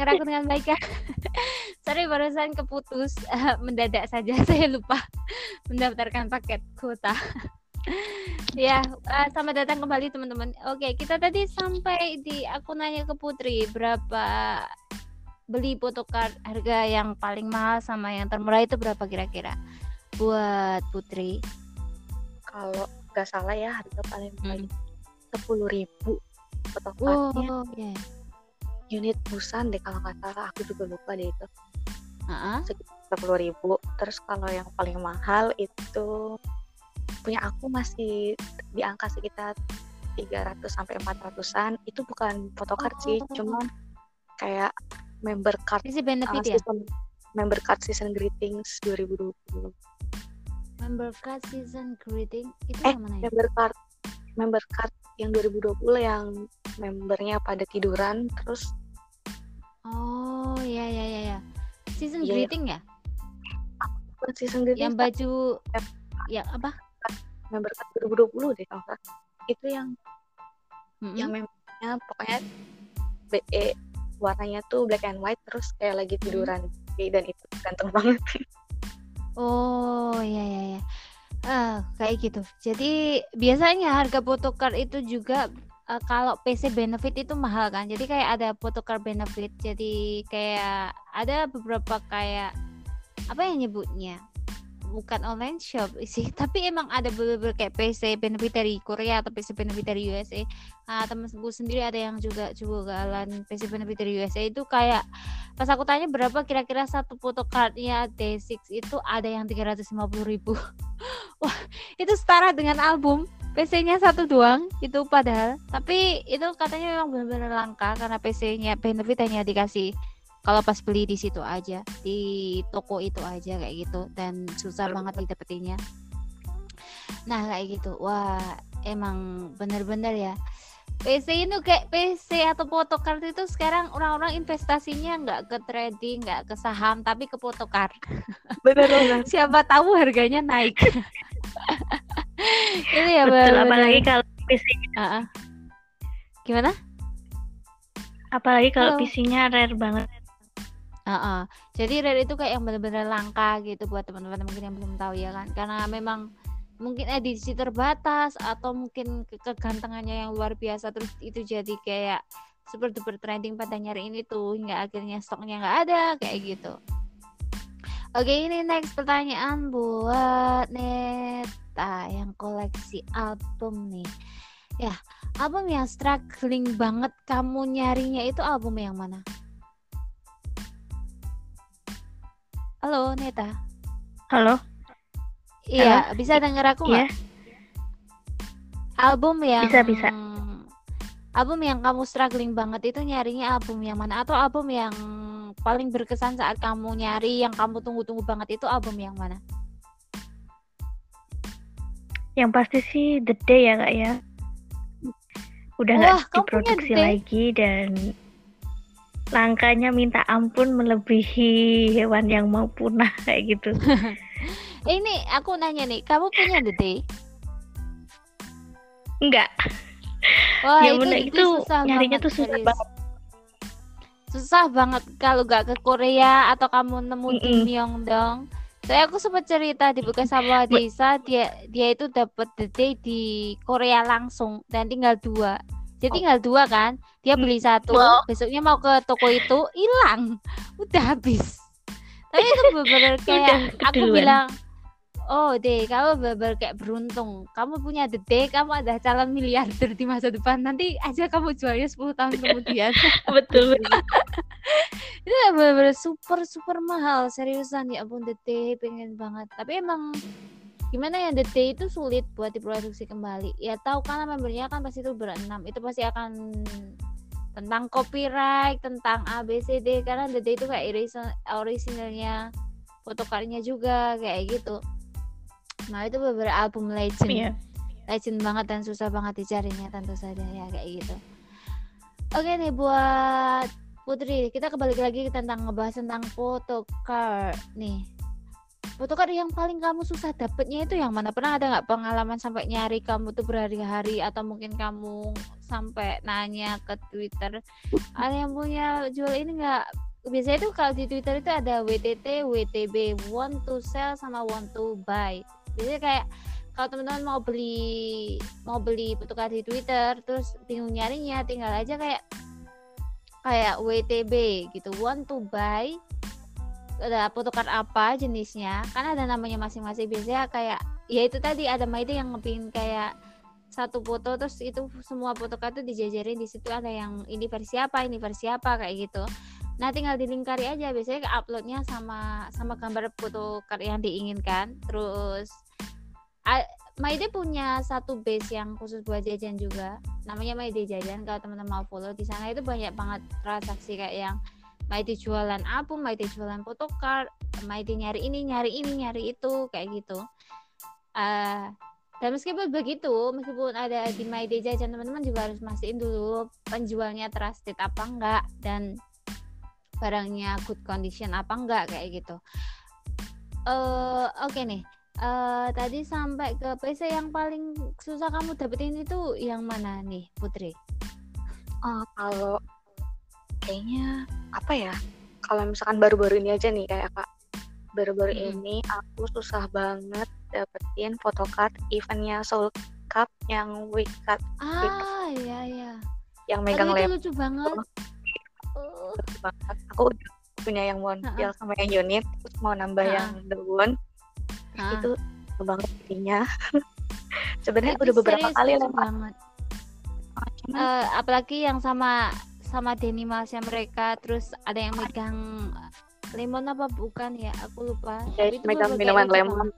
dengar aku dengan baik ya. [laughs] Sorry barusan keputus eh, [laughs] mendadak saja [laughs] saya lupa mendaftarkan paket kuota. ya, eh, selamat datang kembali teman-teman. Oke, kita tadi sampai di aku nanya ke Putri berapa beli photocard harga yang paling mahal sama yang termurah itu berapa kira-kira buat Putri? Kalau nggak salah ya harga paling Hmm. paling sepuluh ribu fotokartnya Oh, ya. Unit busan deh kalau nggak salah aku juga lupa deh itu Heeh. sepuluh ribu terus kalau yang paling mahal itu punya aku masih di angka sekitar 300 sampai 400-an itu bukan photocard sih Oh. cuman kayak member card Isi uh, benefit ya? season member card season greetings 2020 Member card season greeting itu Eh, yang mana ya? member card member card yang 2020 yang membernya pada tiduran terus Oh, ya ya ya ya. Season Iya, iya. greeting ya? season greetings Yang baju yang apa? member card 2020 deh kalau itu yang Mm-mm. yang membernya pokoknya BE warnanya tuh black and white terus kayak lagi tiduran Oke, dan itu ganteng banget [laughs] Oh, ya ya ya. Ah, kayak gitu. Jadi biasanya harga photocard itu juga eh, kalau PC benefit itu mahal kan. Jadi kayak ada photocard benefit. Jadi kayak ada beberapa kayak apa yang nyebutnya? Bukan online shop [laughs] sih, tapi emang ada beberapa kayak PC benefit dari Korea atau PC benefit dari USA. Nah, temenku sendiri ada yang juga jualan PC benefit dari USA itu kayak pas aku tanya berapa kira-kira satu photocardnya D6 itu ada yang 350 ribu [laughs] wah itu setara dengan album PC-nya satu doang itu padahal. Tapi itu katanya memang benar-benar langka karena PC-nya benefit hanya dikasih kalau pas beli di situ aja di toko itu aja kayak gitu. Dan susah banget didapetinnya. Nah kayak gitu. Wah emang bener-bener ya. PC itu kayak PC atau photocard itu sekarang orang-orang investasinya nggak ke trading, nggak ke saham, tapi ke photocard. bener banget. [laughs] Siapa tahu harganya naik. [laughs] itu ya Betul, bener-bener. apalagi kalau PC Ah, ah. Gimana? apalagi kalau Halo. PC-nya rare banget. Ah. Jadi rare itu kayak yang bener-bener langka gitu buat teman-teman mungkin yang belum tahu ya kan. Karena memang mungkin edisi terbatas atau mungkin ke- kegantengannya yang luar biasa terus itu jadi kayak super duper trending pada nyari ini tuh hingga akhirnya stoknya nggak ada kayak gitu. Oke ini next pertanyaan buat Neta yang koleksi album nih. Ya album yang struggling banget kamu nyarinya itu album yang mana? Halo Neta. Halo, Iya, bisa denger aku Iya. nggak? Album yang Bisa, bisa. Album yang kamu struggling banget itu nyarinya album yang mana atau album yang paling berkesan saat kamu nyari yang kamu tunggu-tunggu banget itu album yang mana? Yang pasti sih The Day ya kak ya. Udah nggak diproduksi lagi dan langkanya minta ampun melebihi hewan yang mau punah [laughs] kayak gitu. [laughs] Ini aku nanya nih, kamu punya The Day? Enggak, Wah, Ya itu, itu itu susah nyarinya banget, tuh susah serius. banget. Susah banget kalau gak ke Korea atau kamu nemu di Mm-mm. Myeongdong. Saya aku sempat cerita di bekas Sawah Desa dia dia itu dapat day di Korea langsung dan tinggal dua. Jadi Oh. tinggal dua kan, dia beli satu, Wow. besoknya mau ke toko itu hilang, [laughs] udah habis. Tapi itu bener-bener kayak aku bilang, oh deh kamu bener-bener kayak beruntung, kamu punya the day, kamu ada calon miliarder di masa depan. Nanti aja kamu jualnya 10 tahun kemudian. [laughs] Betul. [laughs] itu bener-bener super super mahal. Seriusan ya ampun The Day pengen banget. Tapi emang gimana ya The Day itu sulit buat diproduksi kembali. Ya tahu karena membernya kan pasti itu berenam. Itu pasti akan tentang copyright tentang A B C D. Karena The Day itu kayak originalnya fotokarnya juga kayak gitu nah itu beberapa album legend. Iya. legend banget dan susah banget dicarinya tentu saja ya kayak gitu. Oke nih buat Putri kita kembali lagi tentang ngebahas tentang photocard nih. Photocard yang paling kamu susah dapetnya itu yang mana? Pernah ada nggak pengalaman sampai nyari kamu tuh berhari-hari atau mungkin kamu sampai nanya ke Twitter ada yang punya jual ini nggak? Biasanya itu kalau di Twitter itu ada WTT, WTB, want to sell sama want to buy. Biasanya kayak kalau teman-teman mau beli mau beli photocard di Twitter terus bingung nyarinya tinggal aja kayak kayak WTB gitu. Want to buy ada photocard apa jenisnya. Kan ada namanya masing-masing. Biasanya kayak ya itu tadi ada Maide yang ngepin kayak satu foto terus itu semua photocard tuh dijajarin di situ. Ada yang ini versi apa ini versi apa kayak gitu. Nah tinggal dilingkari aja. Biasanya uploadnya sama sama gambar photocard yang diinginkan. Terus Maide punya satu base yang khusus buat jajan juga namanya Maide Jajan kalau teman-teman mau follow di sana itu banyak banget transaksi kayak yang Maide jualan album, Maide jualan photocard, Maide nyari ini, nyari ini, nyari itu kayak gitu. Eh, dan meskipun begitu, meskipun ada di Maide Jajan teman-teman juga harus mastiin dulu penjualnya trusted apa enggak dan barangnya good condition apa enggak kayak gitu. Eh, oke nih. Eh tadi sampai ke PC yang paling susah kamu dapetin itu yang mana nih, Putri? Oh, kalau kayaknya apa ya? Kalau misalkan baru-baru ini aja nih kayak kak, baru-baru Mm-mm. ini aku susah banget dapetin photocard eventnya Soul Cup yang week cut Ah, iya iya. yang Aduh, megang itu lem lucu banget. Oh, banget. Aku udah punya yang montil sama yang unit, terus mau nambah Ha-ha. yang daun, ah. itu banget jadinya. [laughs] Sebenarnya udah beberapa kali lempar, banget. cuman Eh, apalagi yang sama sama Denimals mereka terus ada yang megang lemon apa bukan ya aku lupa Ya, itu megang minuman lemon.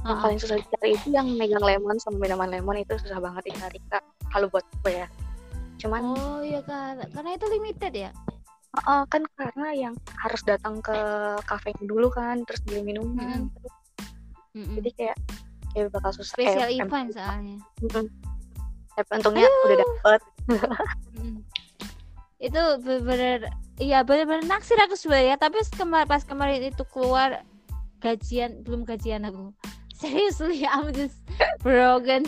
yang Ha-ha. paling susah dicari itu yang megang lemon sama minuman lemon itu susah banget dicari kak. Kalau buat gue ya. Cuman oh iya kan karena itu limited ya Oh, kan karena yang harus datang ke kafe dulu kan, terus beli minuman. Terus Mm-mm. Jadi kayak ya bakal susah. special eh, em- event soalnya. Tapi untungnya udah dapet. Mm. itu bener-bener iya bener-bener naksir aku sebenarnya tapi kemar pas kemarin itu keluar gajian belum gajian aku [laughs] seriously I'm just broken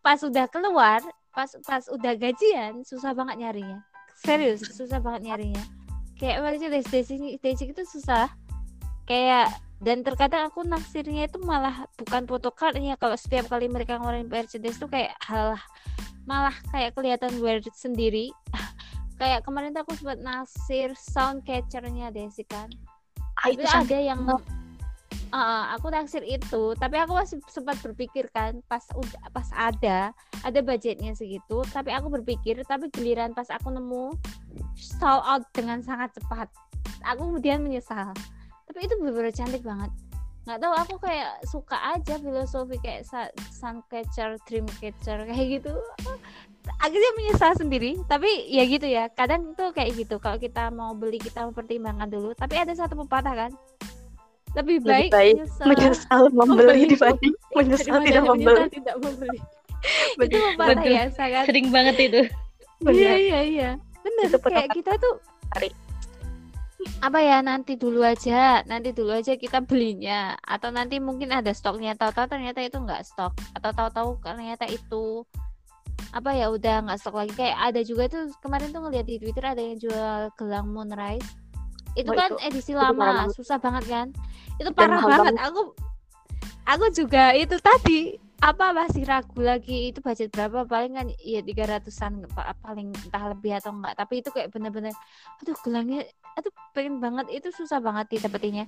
pas udah keluar pas pas udah gajian susah banget nyarinya serius susah banget nyarinya kayak Mercedes Daisy Daisy itu susah kayak dan terkadang aku naksirnya itu malah bukan photocardnya kalau setiap kali mereka ngeluarin Mercedes tuh kayak hal malah kayak kelihatan weird sendiri. [laughs] Kayak kemarin tuh aku sempat nasir sound catchernya Desi kan. Ah, tapi itu ada yang Ah, aku naksir itu. Tapi aku masih sempat berpikir kan pas udah pas ada ada budgetnya segitu tapi aku berpikir tapi giliran pas aku nemu sold out dengan sangat cepat aku kemudian menyesal tapi itu bener-bener cantik banget. Nggak tahu aku kayak suka aja filosofi kayak sun catcher dream catcher [laughs] kayak gitu. Akhirnya menyesal sendiri tapi ya gitu ya. Kadang tuh kayak gitu kalau kita mau beli kita mempertimbangkan dulu. Tapi ada satu pepatah kan lebih Lebih baik, baik menyesal. menyesal membeli membeli. dibanding [laughs] menyesal daripada tidak menyesal membeli. tidak membeli. [laughs] Itu Bener. pepatah Betul. ya sangat Sering banget itu. iya iya iya. Bener. Itu kayak kita tuh Hari. Apa ya nanti dulu aja nanti dulu aja kita belinya. Atau nanti mungkin ada stoknya. Tahu-tahu ternyata itu nggak stok. Atau tahu-tahu ternyata itu apa ya udah nggak stok lagi. Kayak ada juga tuh kemarin tuh ngeliat di Twitter ada yang jual gelang moonrise. Itu Oh, kan itu- edisi itu lama susah banget kan? Itu Dan parah banget. banget. aku aku juga itu tadi apa masih ragu lagi? Itu budget berapa? Paling kan ya tiga ratusan paling entah lebih atau enggak tapi itu kayak bener-bener aduh gelangnya aduh pengen banget. Itu susah banget didapetinnya.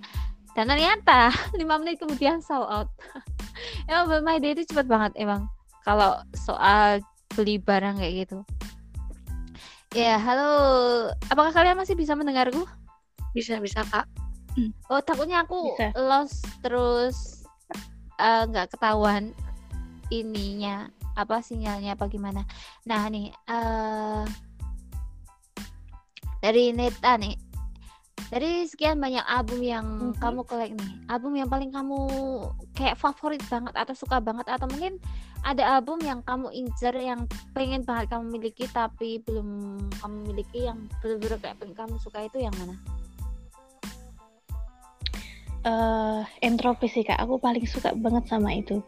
Dan ternyata [laughs] lima menit kemudian sold out. [laughs] Emang My Day itu cepet banget emang. Kalau soal beli barang kayak gitu. Ya halo. Apakah kalian masih bisa mendengarku? Bisa bisa kak. oh takutnya aku Bisa. lost terus eh, nggak ketahuan ininya apa sinyalnya apa gimana nah nih eh dari Neta nih dari sekian banyak album yang Mhm. kamu kolek nih album yang paling kamu kayak favorit banget atau suka banget atau mungkin ada album yang kamu incer yang pengen banget kamu miliki tapi belum kamu miliki yang bener-bener kayak pengen kamu suka itu yang mana eh entropi sih kak. Aku paling suka banget sama itu.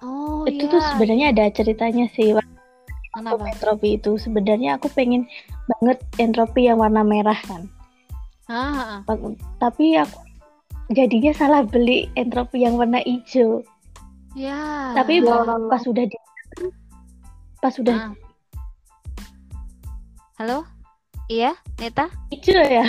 Oh itu iya. tuh sebenarnya ada ceritanya sih. Kenapa? entropi itu sebenarnya aku pengen banget entropi yang warna merah kan. Ah, ah, ah. Tapi aku jadinya salah beli entropi yang warna hijau. Ya. Tapi Ya. pas sudah di pas sudah Ah. Halo? Iya, Neta? hijau ya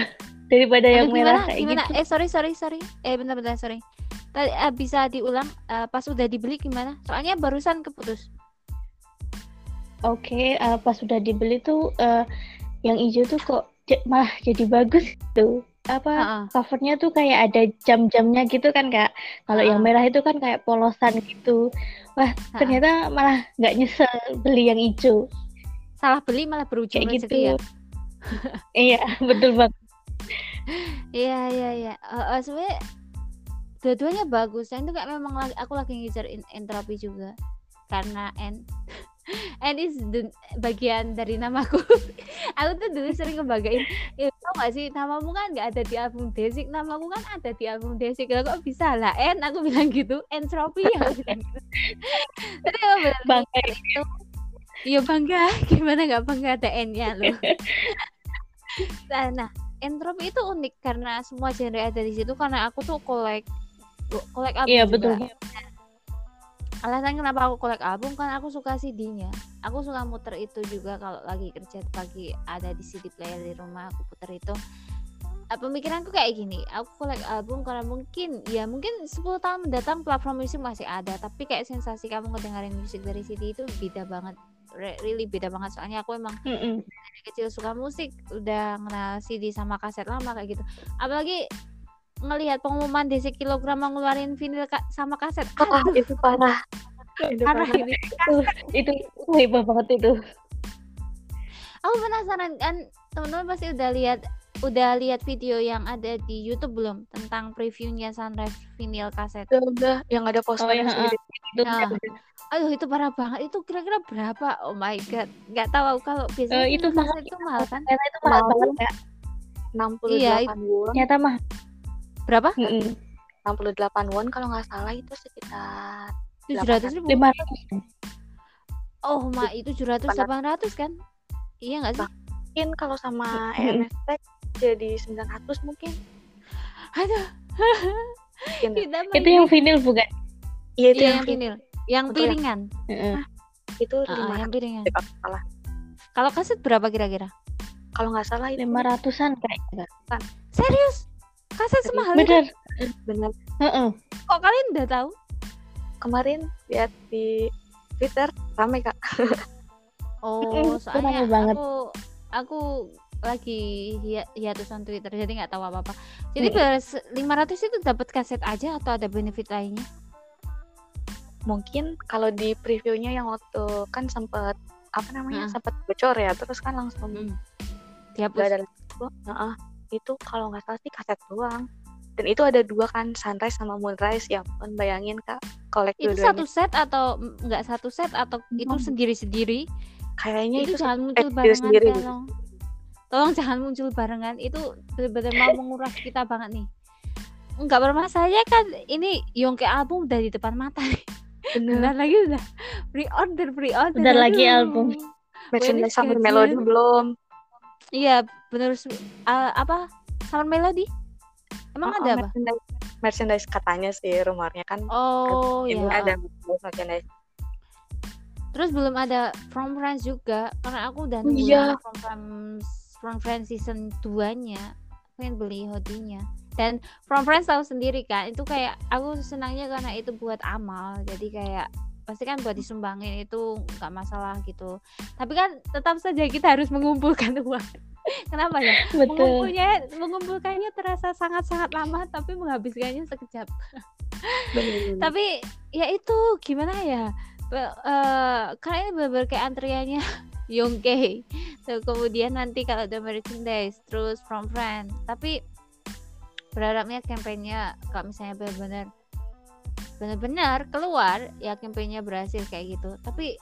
daripada yang Aduh, merah gimana? kayak Gimana? gitu. Eh, sorry, sorry, sorry. Eh, bentar-bentar, sorry. Tadi eh, bisa diulang eh, pas udah dibeli gimana? Soalnya barusan keputus. Oke, eh, pas sudah dibeli tuh eh, yang hijau tuh kok malah jadi bagus gitu. Apa Heeh. covernya tuh kayak ada jam-jamnya gitu kan kak. Kalau yang Ah. merah itu kan kayak polosan gitu. Wah, Ha-ha. ternyata malah nggak nyesel beli yang hijau. Salah beli malah berujung Kayak gitu. ya. Iya, [laughs] betul banget. Iya, iya, iya. Sebenarnya dua-duanya bagus. Dan itu kayak memang lagi, aku lagi ngejar in- entropi juga. Karena N [laughs] N is the- bagian dari namaku. [laughs] aku tuh dulu sering ngebagain, ya tau gak sih namamu kan nggak ada di album Desik, namaku kan ada di album Desik. Lah kok bisa lah N? Aku [laughs] bilang gitu, entropi aku bilang gitu. Tapi emang benar Bangga. itu. Iya bangga, gimana nggak bangga ada N-nya loh. nah, nah, entropi itu unik karena semua genre ada di situ karena aku tuh kolek kolek album Iya, juga. betul. Alasan kenapa aku kolek album kan aku suka CD-nya. Aku suka muter itu juga kalau lagi kerja pagi ada di CD player di rumah aku puter itu. Eh, Pemikiranku kayak gini, aku kolek album karena mungkin ya mungkin 10 tahun mendatang platform musik masih ada, tapi kayak sensasi kamu ngedengerin musik dari CD itu beda banget. Re- Really beda banget soalnya aku emang Mm-mm. dari kecil suka musik udah kenal CD sama kaset lama kayak gitu apalagi ngelihat pengumuman DC kilogram ngeluarin vinyl ka- sama kaset Ah, aduh itu parah. Itu parah parah. ini Itu itu itu hebat banget itu. aku penasaran kan teman-teman pasti udah lihat udah lihat video yang ada di YouTube belum tentang previewnya Sunrise vinyl kaset Udah, udah yang ada posternya iya, segede Itu Nah, aduh itu parah banget itu kira-kira berapa oh my god nggak tahu aku kalau biasanya Eh, itu mahal. kaset itu mahal kan ternyata itu mahal banget kak. 68 Iya, won. Ternyata mah. Berapa Mm-mm. 68 won kalau nggak salah itu sekitar tujuh ratus ribu Lima ratus. oh ma itu tujuh ratus delapan ratus kan iya nggak sih mungkin kalau sama. EMS Tech jadi 900 mungkin. aduh kita Itu yang vinyl bukan? Iya itu Iya, yang yang vinyl yang Betul ya? piringan Heeh. itu Ah, ah, 500 yang piringan deh, kalau nggak salah. kalau kaset berapa kira-kira Kalau nggak salah itu Lima ratusan kayaknya. Kak. serius kaset semahal itu Bener. benar. Heeh. kok kalian udah tahu Kemarin lihat di Twitter rame kak. [laughs] oh soalnya banget. aku aku lagi hi- hiatusan Twitter jadi nggak tahu apa apa jadi lima ratus itu dapat kaset aja atau ada benefit lainnya Mungkin kalau di previewnya yang waktu kan sempet apa namanya Heeh. sempet bocor ya terus kan langsung Hmm. dihapus ada lagi. Heeh. Itu kalau nggak salah sih kaset doang. Dan itu ada dua kan Sunrise sama Moonrise ya. Kan bayangin kak kolek itu satu set atau nggak satu set atau itu Hmm. sendiri-sendiri Kayaknya itu itu jangan muncul sendiri barengan sendiri tolong tolong jangan muncul barengan itu benar-benar mau menguras kita banget nih nggak bermasalah kan ini Yongke album udah di depan mata nih bentar lagi udah pre-order pre-order Bentar lagi aduh. album. Merchandise Summer. Melody belum. Iya bener uh, apa? Summer Melody? Emang Oh, ada oh, apa? Merchandise, merchandise katanya sih rumornya kan. oh ini ya ada merchandise. terus belum ada From Friends juga karena aku udah Oh, nunggu iya. From Friends From Friends season 2 nya pengen beli hoodie-nya. Dan From Friends tahu sendiri kan itu kayak aku senangnya karena itu buat amal. Jadi kayak pasti kan buat disumbangin itu nggak masalah gitu. Tapi kan tetap saja kita harus mengumpulkan [laughs] uang. Kenapa ya? Betul. mengumpulnya mengumpulkannya terasa sangat-sangat lama tapi menghabiskannya sekejap. Tapi ya itu gimana ya? Be- eh, karena ini bener kayak antriannya [laughs] Yongke. Tuh, kemudian nanti kalau ada merchandise terus from friend. Tapi berharapnya kampanyenya kalau misalnya benar-benar benar-benar keluar ya kampanyenya berhasil kayak gitu tapi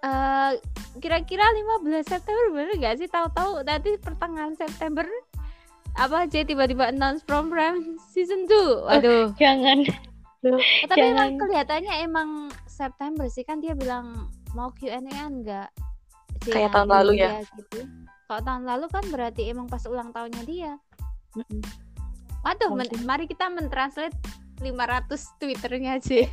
eh, kira-kira 15 September bener gak sih tahu-tahu nanti pertengahan September apa J tiba-tiba announce prom prom [laughs] season 2 waduh [laughs] Jangan. tapi emang jangan. kelihatannya emang September sih kan dia bilang mau Q&A enggak Kayak tahun lalu ya? gitu kalau tahun lalu kan berarti emang pas ulang tahunnya dia Mm-mm. waduh men- Mungkin. mari kita mentranslate 500 twitternya aja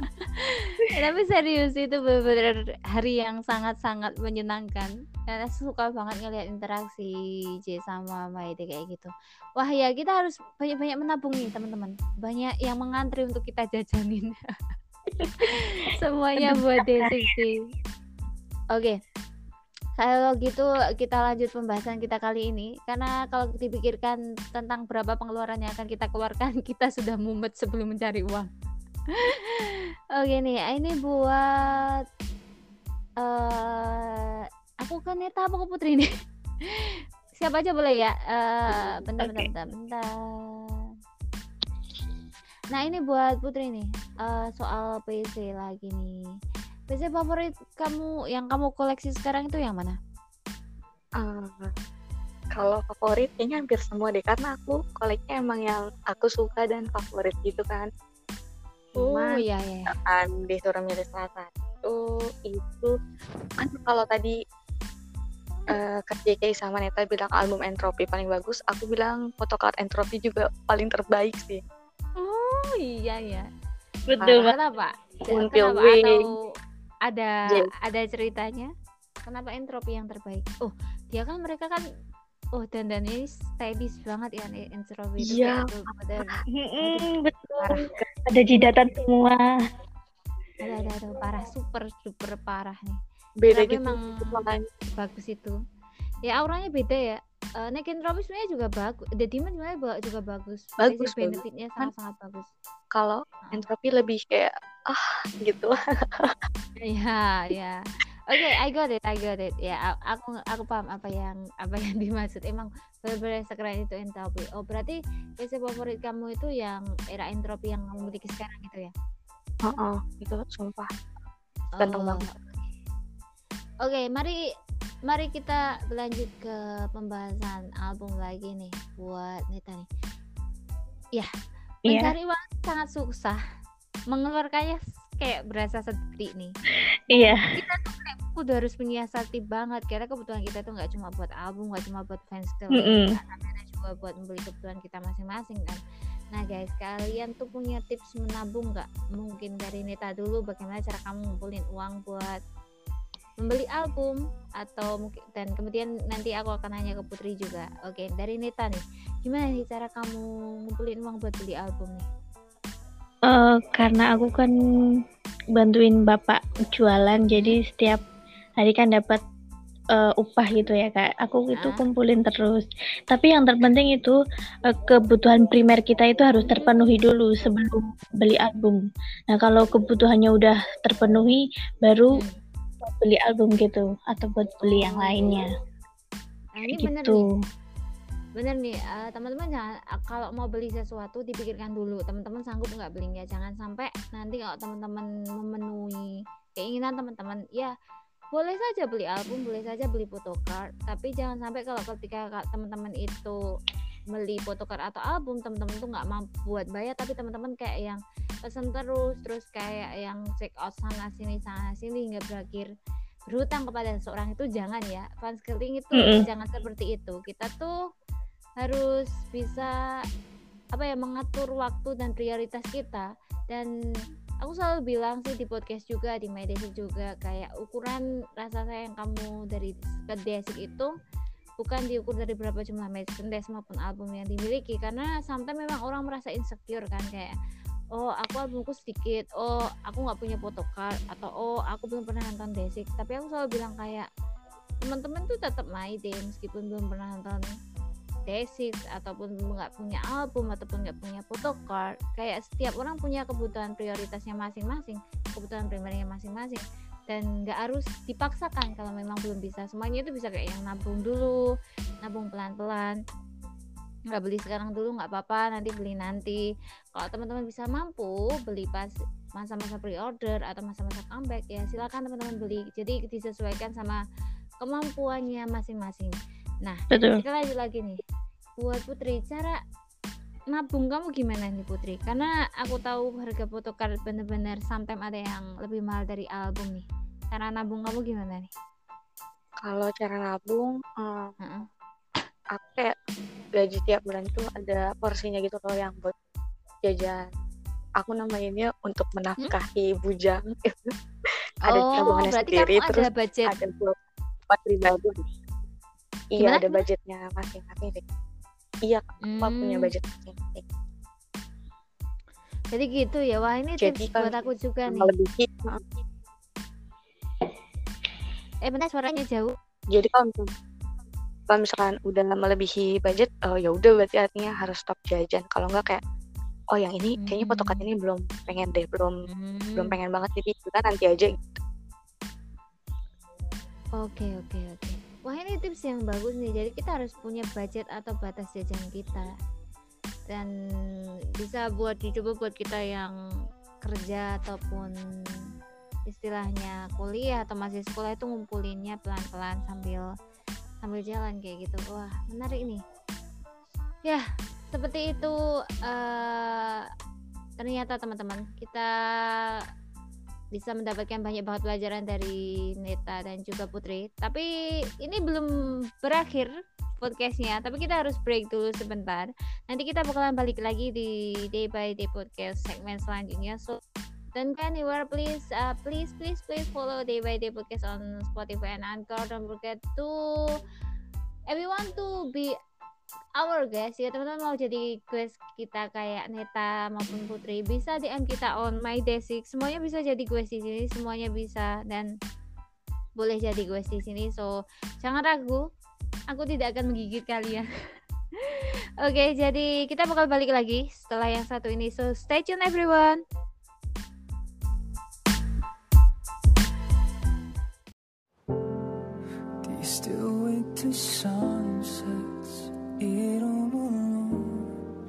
[laughs] tapi serius itu benar-benar hari yang sangat-sangat menyenangkan. Aku suka banget ngeliat interaksi J sama Maide kayak gitu. Wah ya kita harus banyak-banyak menabung nih teman-teman. Banyak yang mengantri untuk kita jajanin. [laughs] Semuanya buat Desik sih. Oke kalau gitu kita lanjut pembahasan kita kali ini. Karena kalau dipikirkan tentang berapa pengeluaran yang akan kita keluarkan [laughs] kita sudah mumet sebelum mencari uang. [laughs] Oke nih ini buat eh aku kan Neta apa aku Putri nih. [laughs] Siapa aja boleh ya? Eh bentar, bentar Oke. bentar bentar. Nah ini buat Putri nih. Eh, soal PC lagi nih PC favorit kamu yang kamu koleksi sekarang itu yang mana Eh, kalau favorit kayaknya hampir semua deh karena aku koleksi emang yang aku suka dan favorit gitu kan. oh iya iya kan disuruh milih salah satu itu kan kalau tadi eh Kak JK sama Neta bilang album Entropy paling bagus, aku bilang photocard Entropy juga paling terbaik sih. oh iya iya Betul banget. kenapa Until kenapa atau ada Yes. ada ceritanya kenapa entropi yang terbaik oh dia kan mereka kan oh dan dan ini stylish banget ya entropi itu Iya. Mm-mm, betul. parah Ada jidatan semua. ada ada ada parah super super parah nih Beda Tapi gitu. emang- makanya. bagus itu ya auranya beda ya uh, Nek Entropi sebenarnya juga bagus The Demon sebenarnya juga bagus Bagus, benefitnya sangat-sangat bagus Kalau Entropy lebih kayak ah gitu. Ya, ya. Oke, I got it, I got it. Ya, a- aku aku paham apa yang apa yang [laughs] dimaksud. Emang benar-benar sekeren itu entropi. Oh, berarti PC favorit kamu itu yang era entropi yang kamu miliki sekarang gitu ya? Heeh, itu sumpah. Ganteng Oh, banget. Oke, mari mari kita berlanjut ke pembahasan album lagi nih buat Neta nih. Ya, Iya. mencari uang sangat susah. Mengeluarkannya kayak berasa sedih nih. Iya. aku udah harus menyiasati banget karena kebutuhan kita tuh nggak cuma buat album nggak cuma buat fans club Mm-mm. karena juga buat membeli kebutuhan kita masing-masing kan nah guys kalian tuh punya tips menabung nggak mungkin dari Neta dulu bagaimana cara kamu ngumpulin uang buat membeli album atau mungkin dan kemudian nanti aku akan nanya ke Putri juga oke dari Neta nih gimana nih cara kamu ngumpulin uang buat beli album nih Eh, karena aku kan bantuin bapak jualan, jadi setiap hari kan dapat eh, upah gitu ya kak. Aku itu Ah. kumpulin terus. Tapi yang terpenting itu eh, kebutuhan primer kita itu harus terpenuhi dulu sebelum beli album. Nah kalau kebutuhannya udah terpenuhi, baru Hmm. Buat beli album gitu atau buat beli yang lainnya. Nah, ini Kayak bener nih. Gitu. bener nih eh, teman-teman jangan eh, kalau mau beli sesuatu dipikirkan dulu. Teman-teman sanggup nggak belinya jangan sampai nanti kalau teman-teman memenuhi keinginan teman-teman ya boleh saja beli album boleh saja beli photocard tapi jangan sampai kalau ketika ka- teman-teman itu beli photocard atau album teman-teman tuh nggak mampu buat bayar. Tapi teman-teman kayak yang pesen terus terus kayak yang check out sana sini sana sini hingga berakhir berhutang kepada seseorang itu jangan ya. Fans killing itu Mm-mm. jangan seperti itu. Kita tuh harus bisa apa ya mengatur waktu dan prioritas kita. Dan aku selalu bilang sih di podcast juga di media juga kayak ukuran rasa sayang kamu dari ke Desik itu bukan diukur dari berapa jumlah merchandise maupun album yang dimiliki. Karena sampai memang orang merasa insecure kan kayak oh aku albumku sedikit oh aku nggak punya photocard atau oh aku belum pernah nonton Desik tapi aku selalu bilang kayak teman-teman tuh tetap main deh meskipun belum pernah nonton Desik ataupun nggak punya album ataupun nggak punya photocard kayak setiap orang punya kebutuhan prioritasnya masing-masing kebutuhan primernya masing-masing dan nggak harus dipaksakan kalau memang belum bisa. Semuanya itu bisa kayak yang nabung dulu nabung pelan-pelan. Nggak beli sekarang dulu nggak apa-apa nanti beli nanti. Kalau teman-teman bisa mampu beli pas masa-masa pre-order atau masa-masa comeback ya silakan teman-teman beli. Jadi disesuaikan sama kemampuannya masing-masing. Nah Betul. kita lanjut lagi nih buat Putri cara nabung kamu gimana nih Putri? Karena aku tahu harga photocard bener-bener sometimes ada yang lebih mahal dari album nih. Cara nabung kamu gimana nih? Kalau cara nabung, eh, Heeh. aku kayak gaji tiap bulan tuh ada porsinya gitu loh yang buat jajan. Aku namainnya untuk menafkahi bujang. [laughs] ada oh, tabungannya sendiri, kamu terus ada budget. ada buat pribadi. Iya, ada budgetnya masing-masing Iya, aku punya Hmm, budget masing-masing. Jadi gitu ya. Wah, ini Jadi tips kan buat aku juga nih. melebihi. Eh, bentar suaranya jauh. Jadi kalau misalkan, kalau misalkan udah melebihi budget, eh, ya udah berarti artinya harus stop jajan. Kalau enggak kayak oh yang ini kayaknya photocard Hmm. ini belum pengen deh, belum belum Hmm. pengen banget jadi kita nanti aja gitu. Oke, oke, oke. Wah, ini tips yang bagus nih. Jadi kita harus punya budget atau batas jajan kita. Dan bisa buat dicoba buat kita yang kerja ataupun istilahnya kuliah atau masih sekolah itu ngumpulinnya pelan-pelan sambil sambil jalan kayak gitu. Wah, menarik nih. Ya, seperti itu eh ternyata teman-teman kita bisa mendapatkan banyak banget pelajaran dari Neta dan juga Putri. Tapi ini belum berakhir podcastnya, tapi kita harus break dulu sebentar. Nanti kita bakalan balik lagi di Day by Day podcast segmen selanjutnya. So don't go anywhere, please, uh, please, please, please follow Day by Day podcast on Spotify and Anchor. Don't forget to everyone to be our guest ya teman-teman. Mau jadi guest kita kayak Neta maupun Putri bisa DM kita on my Desik. Semuanya bisa jadi guest di sini semuanya bisa. Dan boleh jadi guest di sini so jangan ragu. Aku tidak akan menggigit kalian. [laughs] Oke jadi kita bakal balik lagi setelah yang satu ini. So stay tune everyone. Still wait till sunsets? Eat all alone,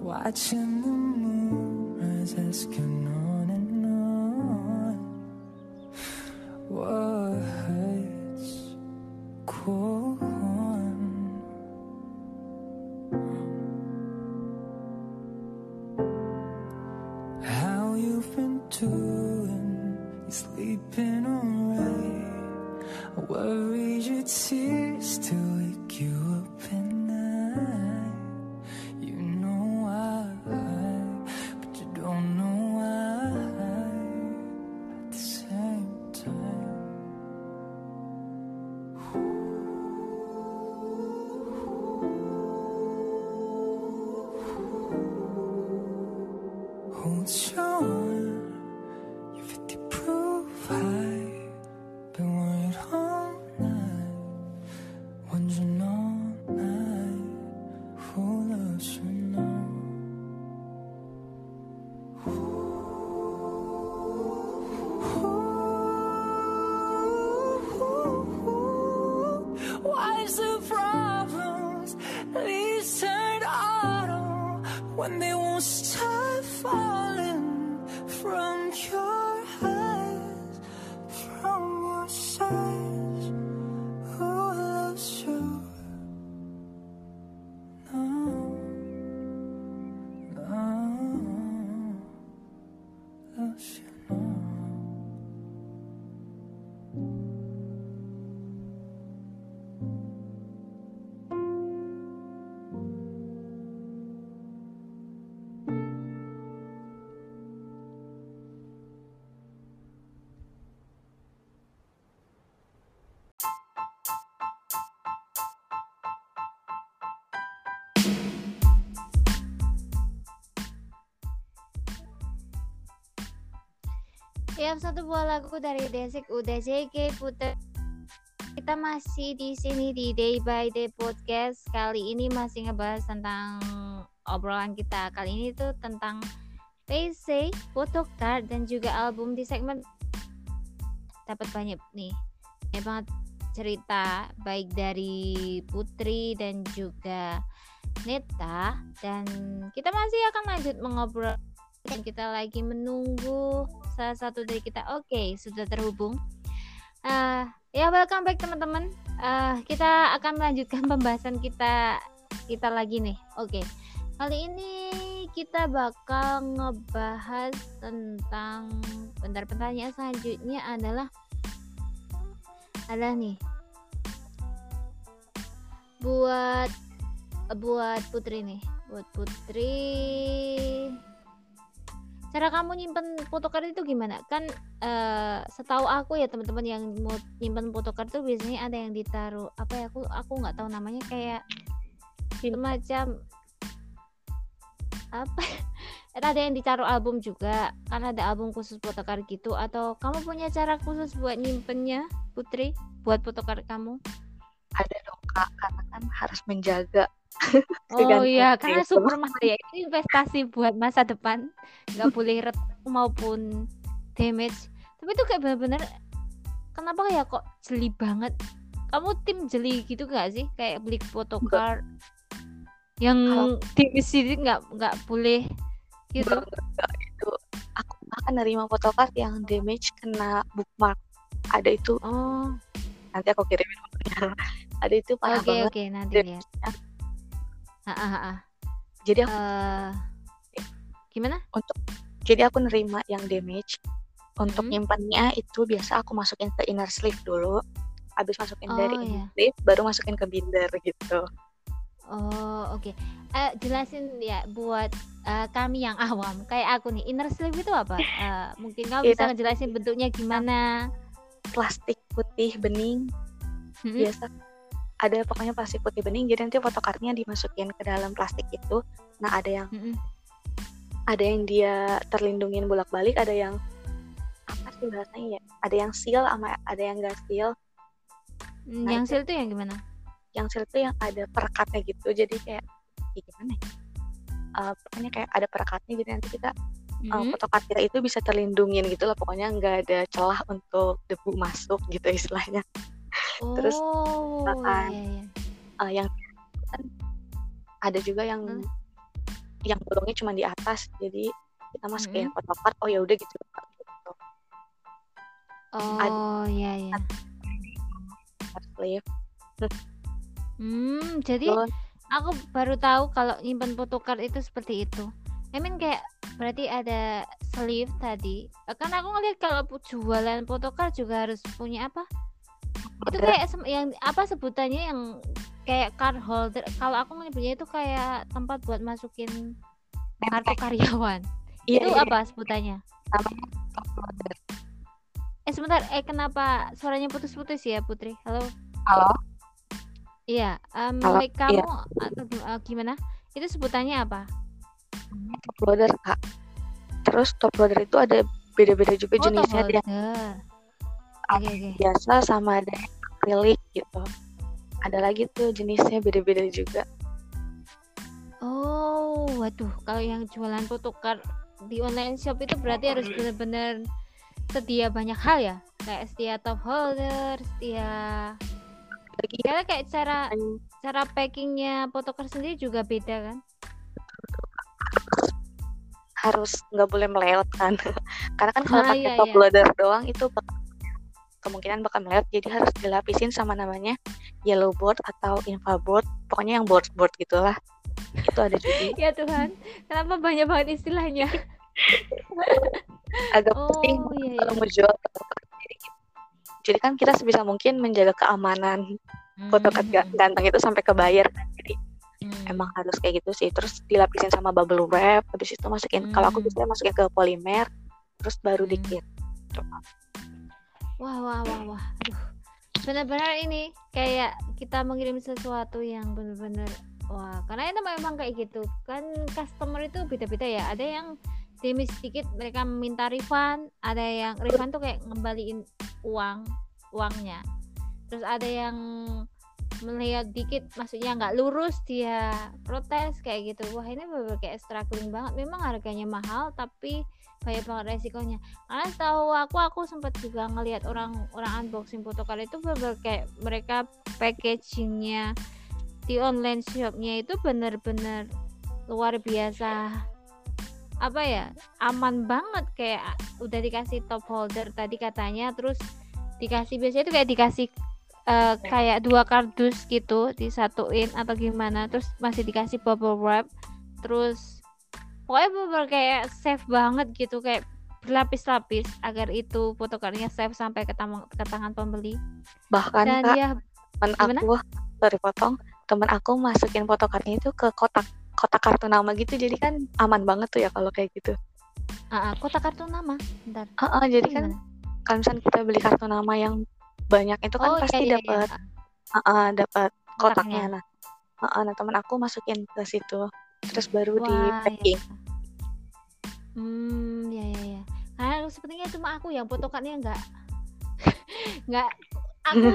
watching the moon rise, asking on and on. What hurts? Ya, satu buah lagu dari Desik udah JK Putri. Kita masih di sini di Day by Day Podcast. Kali ini masih ngebahas tentang obrolan kita. Kali ini tuh tentang PC, photocard dan juga album di segmen dapat banyak nih. Banyak banget cerita baik dari Putri dan juga Neta dan kita masih akan lanjut mengobrol dan kita lagi menunggu salah satu dari kita oke sudah terhubung Eh, ya welcome back teman-teman Eh, kita akan melanjutkan [laughs] pembahasan kita kita lagi nih. Oke. Kali ini kita bakal ngebahas tentang bentar pertanyaan selanjutnya adalah adalah nih buat buat Putri nih, buat Putri cara kamu nyimpen photocard itu gimana? Kan eh, setahu aku ya teman-teman yang mau nyimpen photocard tuh biasanya ada yang ditaruh apa ya aku aku nggak tahu namanya kayak semacam apa? [laughs] Ada yang ditaruh album juga kan ada album khusus photocard gitu. Atau kamu punya cara khusus buat nyimpennya Putri buat photocard kamu? Ada dong kak karena kan harus menjaga [laughs] Oh iya, karena super mahal ya. Itu investasi buat masa depan. Nggak boleh retak maupun damage. Tapi itu kayak bener-bener kenapa ya kok jeli banget? Kamu tim jeli gitu gak sih? Kayak beli photocard yang damage itu nggak nggak boleh gitu. Enggak, enggak, itu aku akan nerima photocard yang damage kena bookmark ada itu Oh, nanti aku kirimin [laughs] ada itu parah oke banget oke nanti lihat. Ah, ah, ah. jadi aku Eh, gimana? jadi aku nerima yang damage untuk Mhm. nyimpannya itu biasa aku masukin ke inner sleeve dulu habis masukin dari Oh, inner iya. sleeve baru masukin ke binder gitu Oh, oke. Eh, jelasin ya buat eh, kami yang awam, kayak aku nih, inner sleeve itu apa? [laughs] Eh, mungkin kamu bisa ngejelasin bentuknya gimana? plastik putih bening Mm-mm. biasa ada pokoknya plastik putih bening jadi nanti photocardnya dimasukin ke dalam plastik itu. Nah ada yang Mm-mm. ada yang dia terlindungin bolak-balik ada yang apa sih bahasanya ya? Ada yang seal sama ada yang gak seal. Mm, Nah, Yang itu- seal itu yang gimana? yang seal itu yang ada perekatnya gitu jadi kayak ya gimana ya? Eh, pokoknya kayak ada perekatnya jadi nanti kita uh, photocard kita itu bisa terlindungin gitu lah pokoknya nggak ada celah untuk debu masuk gitu istilahnya terus, oh, makan. iya, iya. Uh, yang kan ada juga yang Hmm. yang bolongnya cuma di atas jadi kita masukin Mm-mm. photocard oh ya udah gitu Oh, iya, iya. sleeve Hmm, jadi Terus, aku baru tahu kalau nyimpan photocard itu seperti itu. I mean kayak berarti ada sleeve tadi. Kan aku ngeliat kalau jualan photocard juga harus punya apa? Itu kayak yang apa sebutannya yang kayak card holder. Kalau aku menyebutnya itu kayak tempat buat masukin kartu karyawan. iya, itu iya, apa sebutannya? namanya top. Eh sebentar, eh kenapa suaranya putus-putus ya Putri? Halo. halo Iya, em, Halo, mic kamu atau gim- eh, gimana? Itu sebutannya apa? top loader kak terus top loader itu ada beda-beda juga Oh, top jenisnya holder. Oke, oke. biasa sama ada yang acrylic gitu ada lagi tuh jenisnya beda-beda juga Oh, waduh, kalau yang jualan photocard di online shop itu berarti harus benar-benar sedia banyak hal ya, kayak sedia top holder, sedia lagi karena kayak cara cara packingnya photocard sendiri juga beda kan? harus nggak boleh melewat kan [laughs] karena kan kalau Ah, pakai iya, top iya. loader doang itu bakal- kemungkinan bakal melewat jadi harus dilapisin sama namanya yellow board atau infra board pokoknya yang board board gitulah itu ada juga [laughs] Ya Tuhan, kenapa banyak banget istilahnya? agak Oh, penting iya, kalau iya. mau jual photocard. jadi, jadi kan kita sebisa mungkin menjaga keamanan photocard ga- Hmm, ganteng itu sampai ke buyer kan jadi hmm. emang harus kayak gitu sih terus dilapisin sama bubble wrap habis itu masukin kalau aku Hmm. biasanya masukin ke polimer terus baru Hmm. dikit Wah, wah, wah, wah. Aduh. Benar-benar ini kayak kita mengirim sesuatu yang benar-benar wah, karena itu memang kayak gitu. Kan customer itu beda-beda ya. Ada yang damage sedikit mereka minta refund, ada yang refund tuh kayak ngembaliin uang uangnya. Terus ada yang melihat dikit maksudnya nggak lurus dia protes kayak gitu. Wah, ini benar kayak struggling banget. Memang harganya mahal tapi banyak banget resikonya. Karena setahu aku aku sempat juga ngelihat orang orang unboxing photocard itu bener kayak mereka packagingnya di online shopnya itu bener-bener luar biasa. Apa ya aman banget. Kayak udah dikasih top holder tadi katanya terus dikasih biasanya itu kayak dikasih eh, kayak dua kardus gitu disatuin atau gimana terus masih dikasih bubble wrap terus pokoknya bener kayak safe banget gitu kayak berlapis-lapis agar itu fotokartnya safe sampai ke, tam- ke tangan pembeli. Bahkan dan kak ya temen gimana? aku sorry potong. Temen aku masukin fotokartnya itu ke kotak kotak kartu nama gitu jadi kan aman banget tuh ya kalau kayak gitu. Ah, ah, kotak kartu nama bentar. Ah, ah, jadi kan kalau misalnya kita beli kartu nama yang banyak itu kan oh pasti iya, iya, iya. dapat ah, ah, dapat kotaknya. Nah Ah, ah, nah temen aku masukin ke situ terus baru di Wah, packing iya. Hmm, ya ya ya. Karena sepertinya cuma aku yang fotokannya enggak enggak [laughs] aku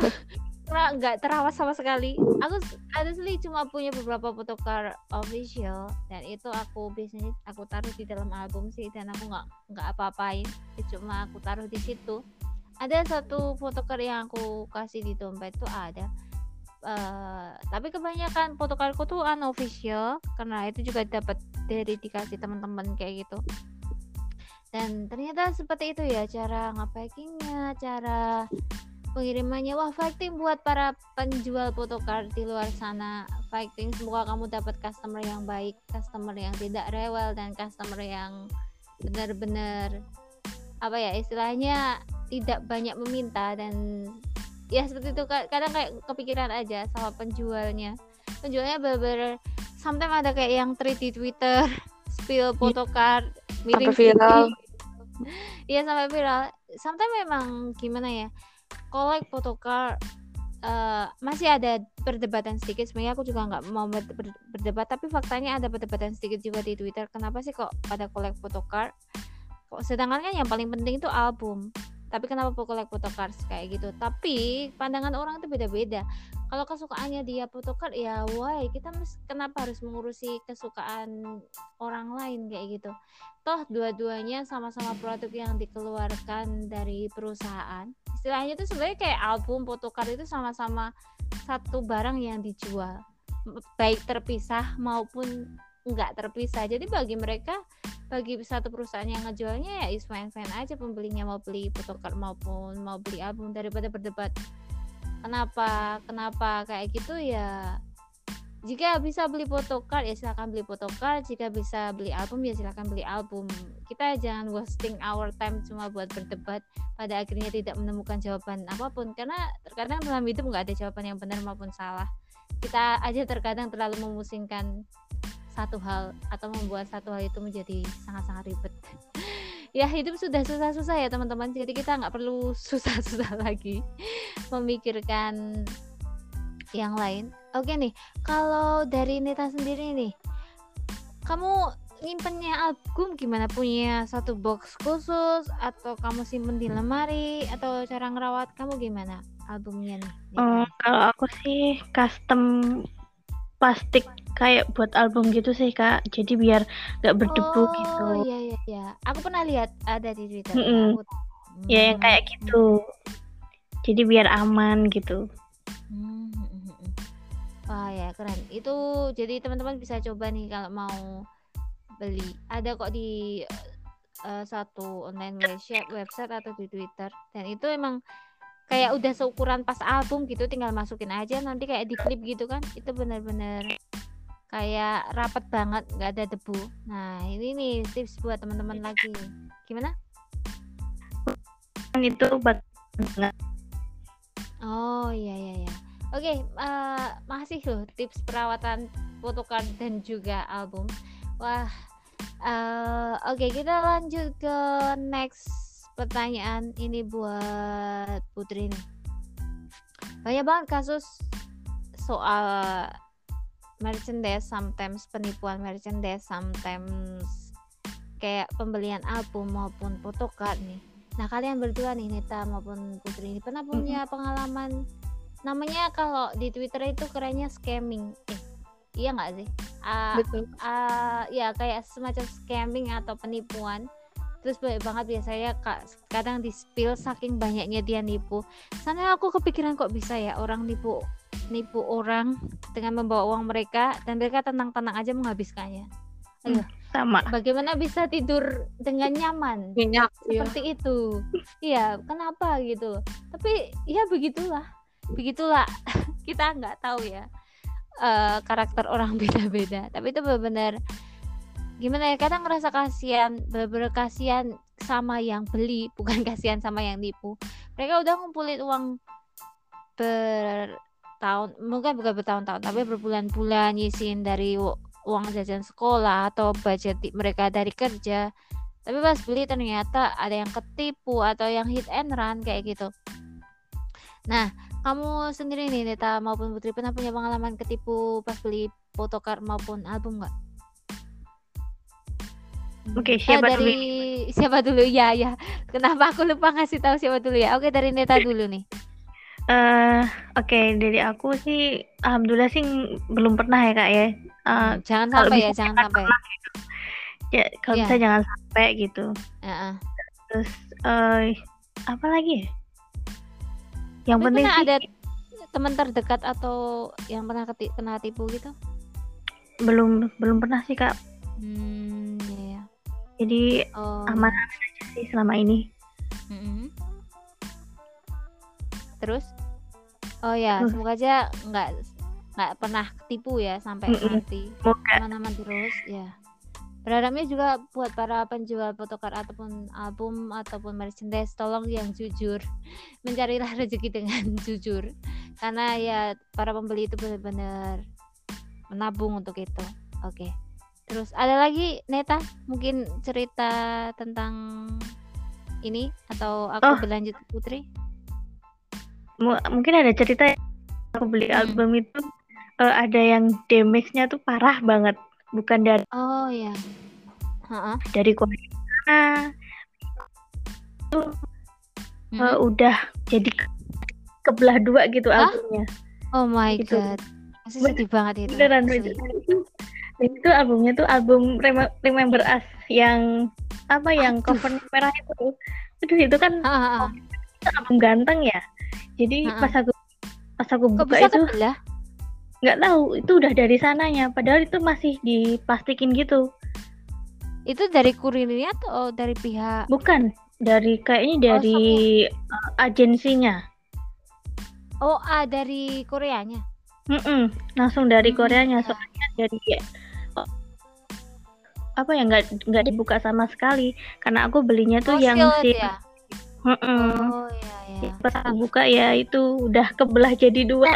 [laughs] nggak terawat sama sekali. Aku honestly cuma punya beberapa photocard official dan itu aku biasanya aku taruh di dalam album sih dan aku nggak nggak apa-apain. Ya Cuma aku taruh di situ. Ada satu photocard yang aku kasih di dompet itu ada. Eh, tapi kebanyakan photocardku tuh unofficial karena itu juga dapat dari dikasih teman-teman kayak gitu. Dan ternyata seperti itu ya cara nge-packingnya cara pengirimannya. Wah fighting buat para penjual photocard di luar sana. Fighting semoga kamu dapat customer yang baik customer yang tidak rewel dan customer yang benar-benar apa ya istilahnya tidak banyak meminta dan ya seperti itu Ka- kadang kayak kepikiran aja sama penjualnya penjualnya bener-bener sometimes ada kayak yang tweet di Twitter [laughs] spill photocard miring Sampai viral. [laughs] Iya sampai viral. Sometimes memang gimana ya? Collect photocard eh, masih ada perdebatan sedikit. Sebenarnya aku juga nggak mau ber- ber- berdebat, tapi faktanya ada perdebatan sedikit juga di Twitter. Kenapa sih kok pada collect photocard? Kok sedangkan kan yang paling penting itu album. Tapi kenapa collect photocard kayak gitu? Tapi pandangan orang itu beda-beda. Kalau kesukaannya dia photocard ya why kita mes- kenapa harus mengurusi kesukaan orang lain kayak gitu toh dua-duanya sama-sama produk yang dikeluarkan dari perusahaan istilahnya itu sebenarnya kayak album photocard itu sama-sama satu barang yang dijual baik terpisah maupun nggak terpisah. Jadi bagi mereka bagi satu perusahaan yang ngejualnya ya is fine fine aja pembelinya mau beli photocard maupun mau beli album daripada berdebat. Kenapa kenapa kayak gitu ya jika bisa beli photocard ya silakan beli photocard. Jika bisa beli album ya silakan beli album. Kita jangan wasting our time cuma buat berdebat pada akhirnya tidak menemukan jawaban apa pun. Karena terkadang dalam hidup nggak ada jawaban yang benar maupun salah. Kita aja terkadang terlalu memusingkan satu hal atau membuat satu hal itu menjadi sangat-sangat ribet. [laughs] Ya hidup sudah susah-susah ya teman-teman. Jadi kita nggak perlu [laughs] susah-susah lagi memikirkan yang lain. Oke nih kalau dari Neta sendiri nih kamu nyimpennya album gimana? Punya satu box khusus atau kamu simpen di lemari atau cara ngerawat kamu gimana albumnya nih? Oh, kalau aku sih custom plastik kayak buat album gitu sih kak. Jadi biar nggak berdebu oh, gitu. iya iya iya aku pernah lihat ada di Twitter Mm-mm. Aku- Ya yang Hmm, kayak gitu. Jadi biar aman gitu. Hmm, hmm. Wah ya keren. Itu jadi teman-teman bisa coba nih kalau mau beli. Ada kok di eh, satu online website, website atau di Twitter. Dan itu emang kayak udah seukuran pas album gitu, tinggal masukin aja nanti kayak di clip gitu kan. Itu bener-bener kayak rapet banget, nggak ada debu. Nah ini nih tips buat teman-teman lagi. Gimana? Itu buat. Oh iya iya iya. Oke, eh, makasih loh tips perawatan photocard dan juga album. Wah, eh, oke kita lanjut ke next pertanyaan ini buat Putri nih. Banyak banget kasus soal merchandise, sometimes penipuan merchandise, sometimes kayak pembelian album maupun photocard nih. Nah kalian berdua nih Neta maupun Putri ini pernah punya pengalaman? Namanya kalau di Twitter itu kerennya scamming. Eh iya nggak sih? Ah, betul. ah, ya kayak semacam scamming atau penipuan terus banyak banget biasanya kak kadang di spill saking banyaknya dia nipu. Sana aku kepikiran kok bisa ya orang nipu nipu orang dengan membawa uang mereka dan mereka tenang-tenang aja menghabiskannya. Sama. bagaimana bisa tidur dengan nyaman? Minyak iya. seperti itu. Iya kenapa gitu? Tapi ya begitulah begitulah. [laughs] Kita nggak tahu ya eh, karakter orang [laughs] beda-beda. Tapi itu benar-benar gimana ya kadang ngerasa kasihan bener-bener kasihan sama yang beli [laughs] bukan kasihan sama yang nipu. Mereka udah ngumpulin uang bertahun mungkin bukan bertahun-tahun tapi berbulan-bulan nyisihin dari uang jajan sekolah atau budget mereka dari kerja. Tapi pas beli ternyata ada yang ketipu atau yang hit and run kayak gitu. Nah kamu sendiri nih Neta maupun Putri pernah punya pengalaman ketipu pas beli photocard maupun album nggak? Oke, Eh, siapa dari dulu? siapa dulu ya ya kenapa aku lupa ngasih tahu siapa dulu ya oke dari Neta dulu nih Eh, oke, dari aku sih, alhamdulillah sih belum pernah ya kak ya. Eh, Hmm, jangan sampai ya bisa jangan jangan sampai ya kalau Iya. bisa jangan sampai gitu. Heeh. Terus eh apa lagi ya? Yang Tapi penting pernah sih ada teman terdekat atau yang pernah kena tipu gitu belum belum pernah sih kak. hmm. Jadi oh. aman-aman aja sih selama ini. Mm-mm. terus? Oh ya semoga aja nggak nggak pernah ketipu ya sampai Mm-mm. nanti Semoga. aman-aman terus ya. Berharapnya juga buat para penjual photocard ataupun album ataupun merchandise tolong yang jujur. [laughs] Mencarilah rezeki dengan [laughs] jujur. Karena ya para pembeli itu benar-benar menabung untuk itu. Oke terus ada lagi Neta mungkin cerita tentang ini atau aku Oh. berlanjut Putri Mu- mungkin ada cerita yang aku beli Hmm. album itu eh, ada yang damage-nya tuh parah banget. Bukan dari oh ya Heeh. dari Korea. Itu eh, Mm-mm. udah jadi kebelah dua gitu Hah? albumnya. oh my gitu. god masih sedih banget itu Beneran asli. beneran. Itu albumnya tuh album Rem- Remember Us yang apa yang Aduh. cover merah itu. Aduh itu kan Ah, ah, ah. album ganteng ya. Jadi Ha-ha. pas aku pas aku kok buka bisa itu kebelah nggak tahu itu udah dari sananya padahal itu masih diplastikin gitu. itu dari kurirnya atau dari pihak Bukan dari kayaknya dari uh, agensinya. oh ah dari Koreanya Mm-mm, langsung dari Hmm, Koreanya ya. soalnya dari oh, apa ya nggak nggak dibuka sama sekali. Karena aku belinya tuh oh, yang si ya? Mm-mm. oh ya ya pas aku buka ya itu udah kebelah jadi dua.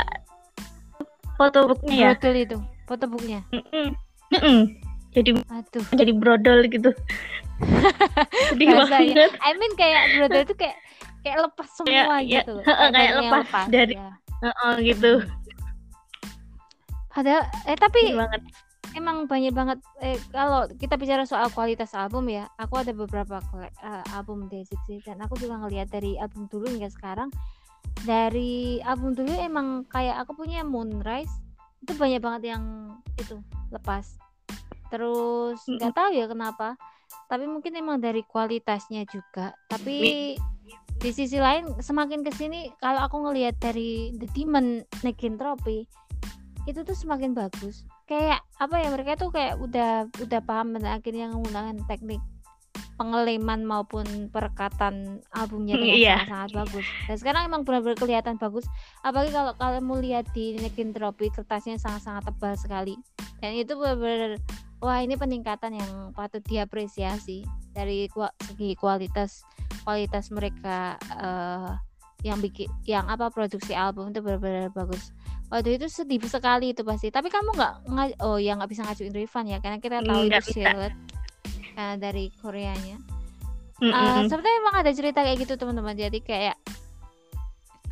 Fotobooknya ya? Brodol itu fotobooknya Mm-mm. Mm-mm. jadi aduh. jadi brodol gitu. [laughs] Sedih Bahasanya. banget. I mean kayak brodol itu kayak kayak lepas semua ya, gitu. Heeh, kayak badannya lepas dari- ya. Heeh, gitu. Padahal eh tapi banget emang banyak banget eh kalau kita bicara soal kualitas album ya aku ada beberapa eh, album Day6 sih dan aku juga ngelihat dari album dulu hingga sekarang. Dari album dulu emang kayak aku punya Moonrise itu banyak banget yang itu lepas. Terus nggak tahu ya kenapa tapi mungkin emang dari kualitasnya juga. Tapi di sisi lain semakin ke sini kalau aku ngelihat dari The Demon Negentropy itu tuh semakin bagus kayak apa ya mereka tuh kayak udah udah paham dan akhirnya menggunakan teknik pengeleman maupun perekatan albumnya dengan Iya. sangat-sangat bagus. Dan sekarang emang benar-benar kelihatan bagus. Apalagi kalau kamu lihat di Negentropy kertasnya sangat-sangat tebal sekali. Dan itu benar-benar wah ini peningkatan yang patut diapresiasi dari segi kualitas kualitas mereka eh, yang bikin yang apa produksi album itu benar-benar bagus Waduh itu sedih sekali itu pasti. Tapi kamu nggak oh ya nggak bisa ngajuin refund ya karena kita tahu Nggak itu bisa. sealed eh, dari Koreanya. Mm-mm. Eh, sebenarnya emang ada cerita kayak gitu teman-teman. Jadi kayak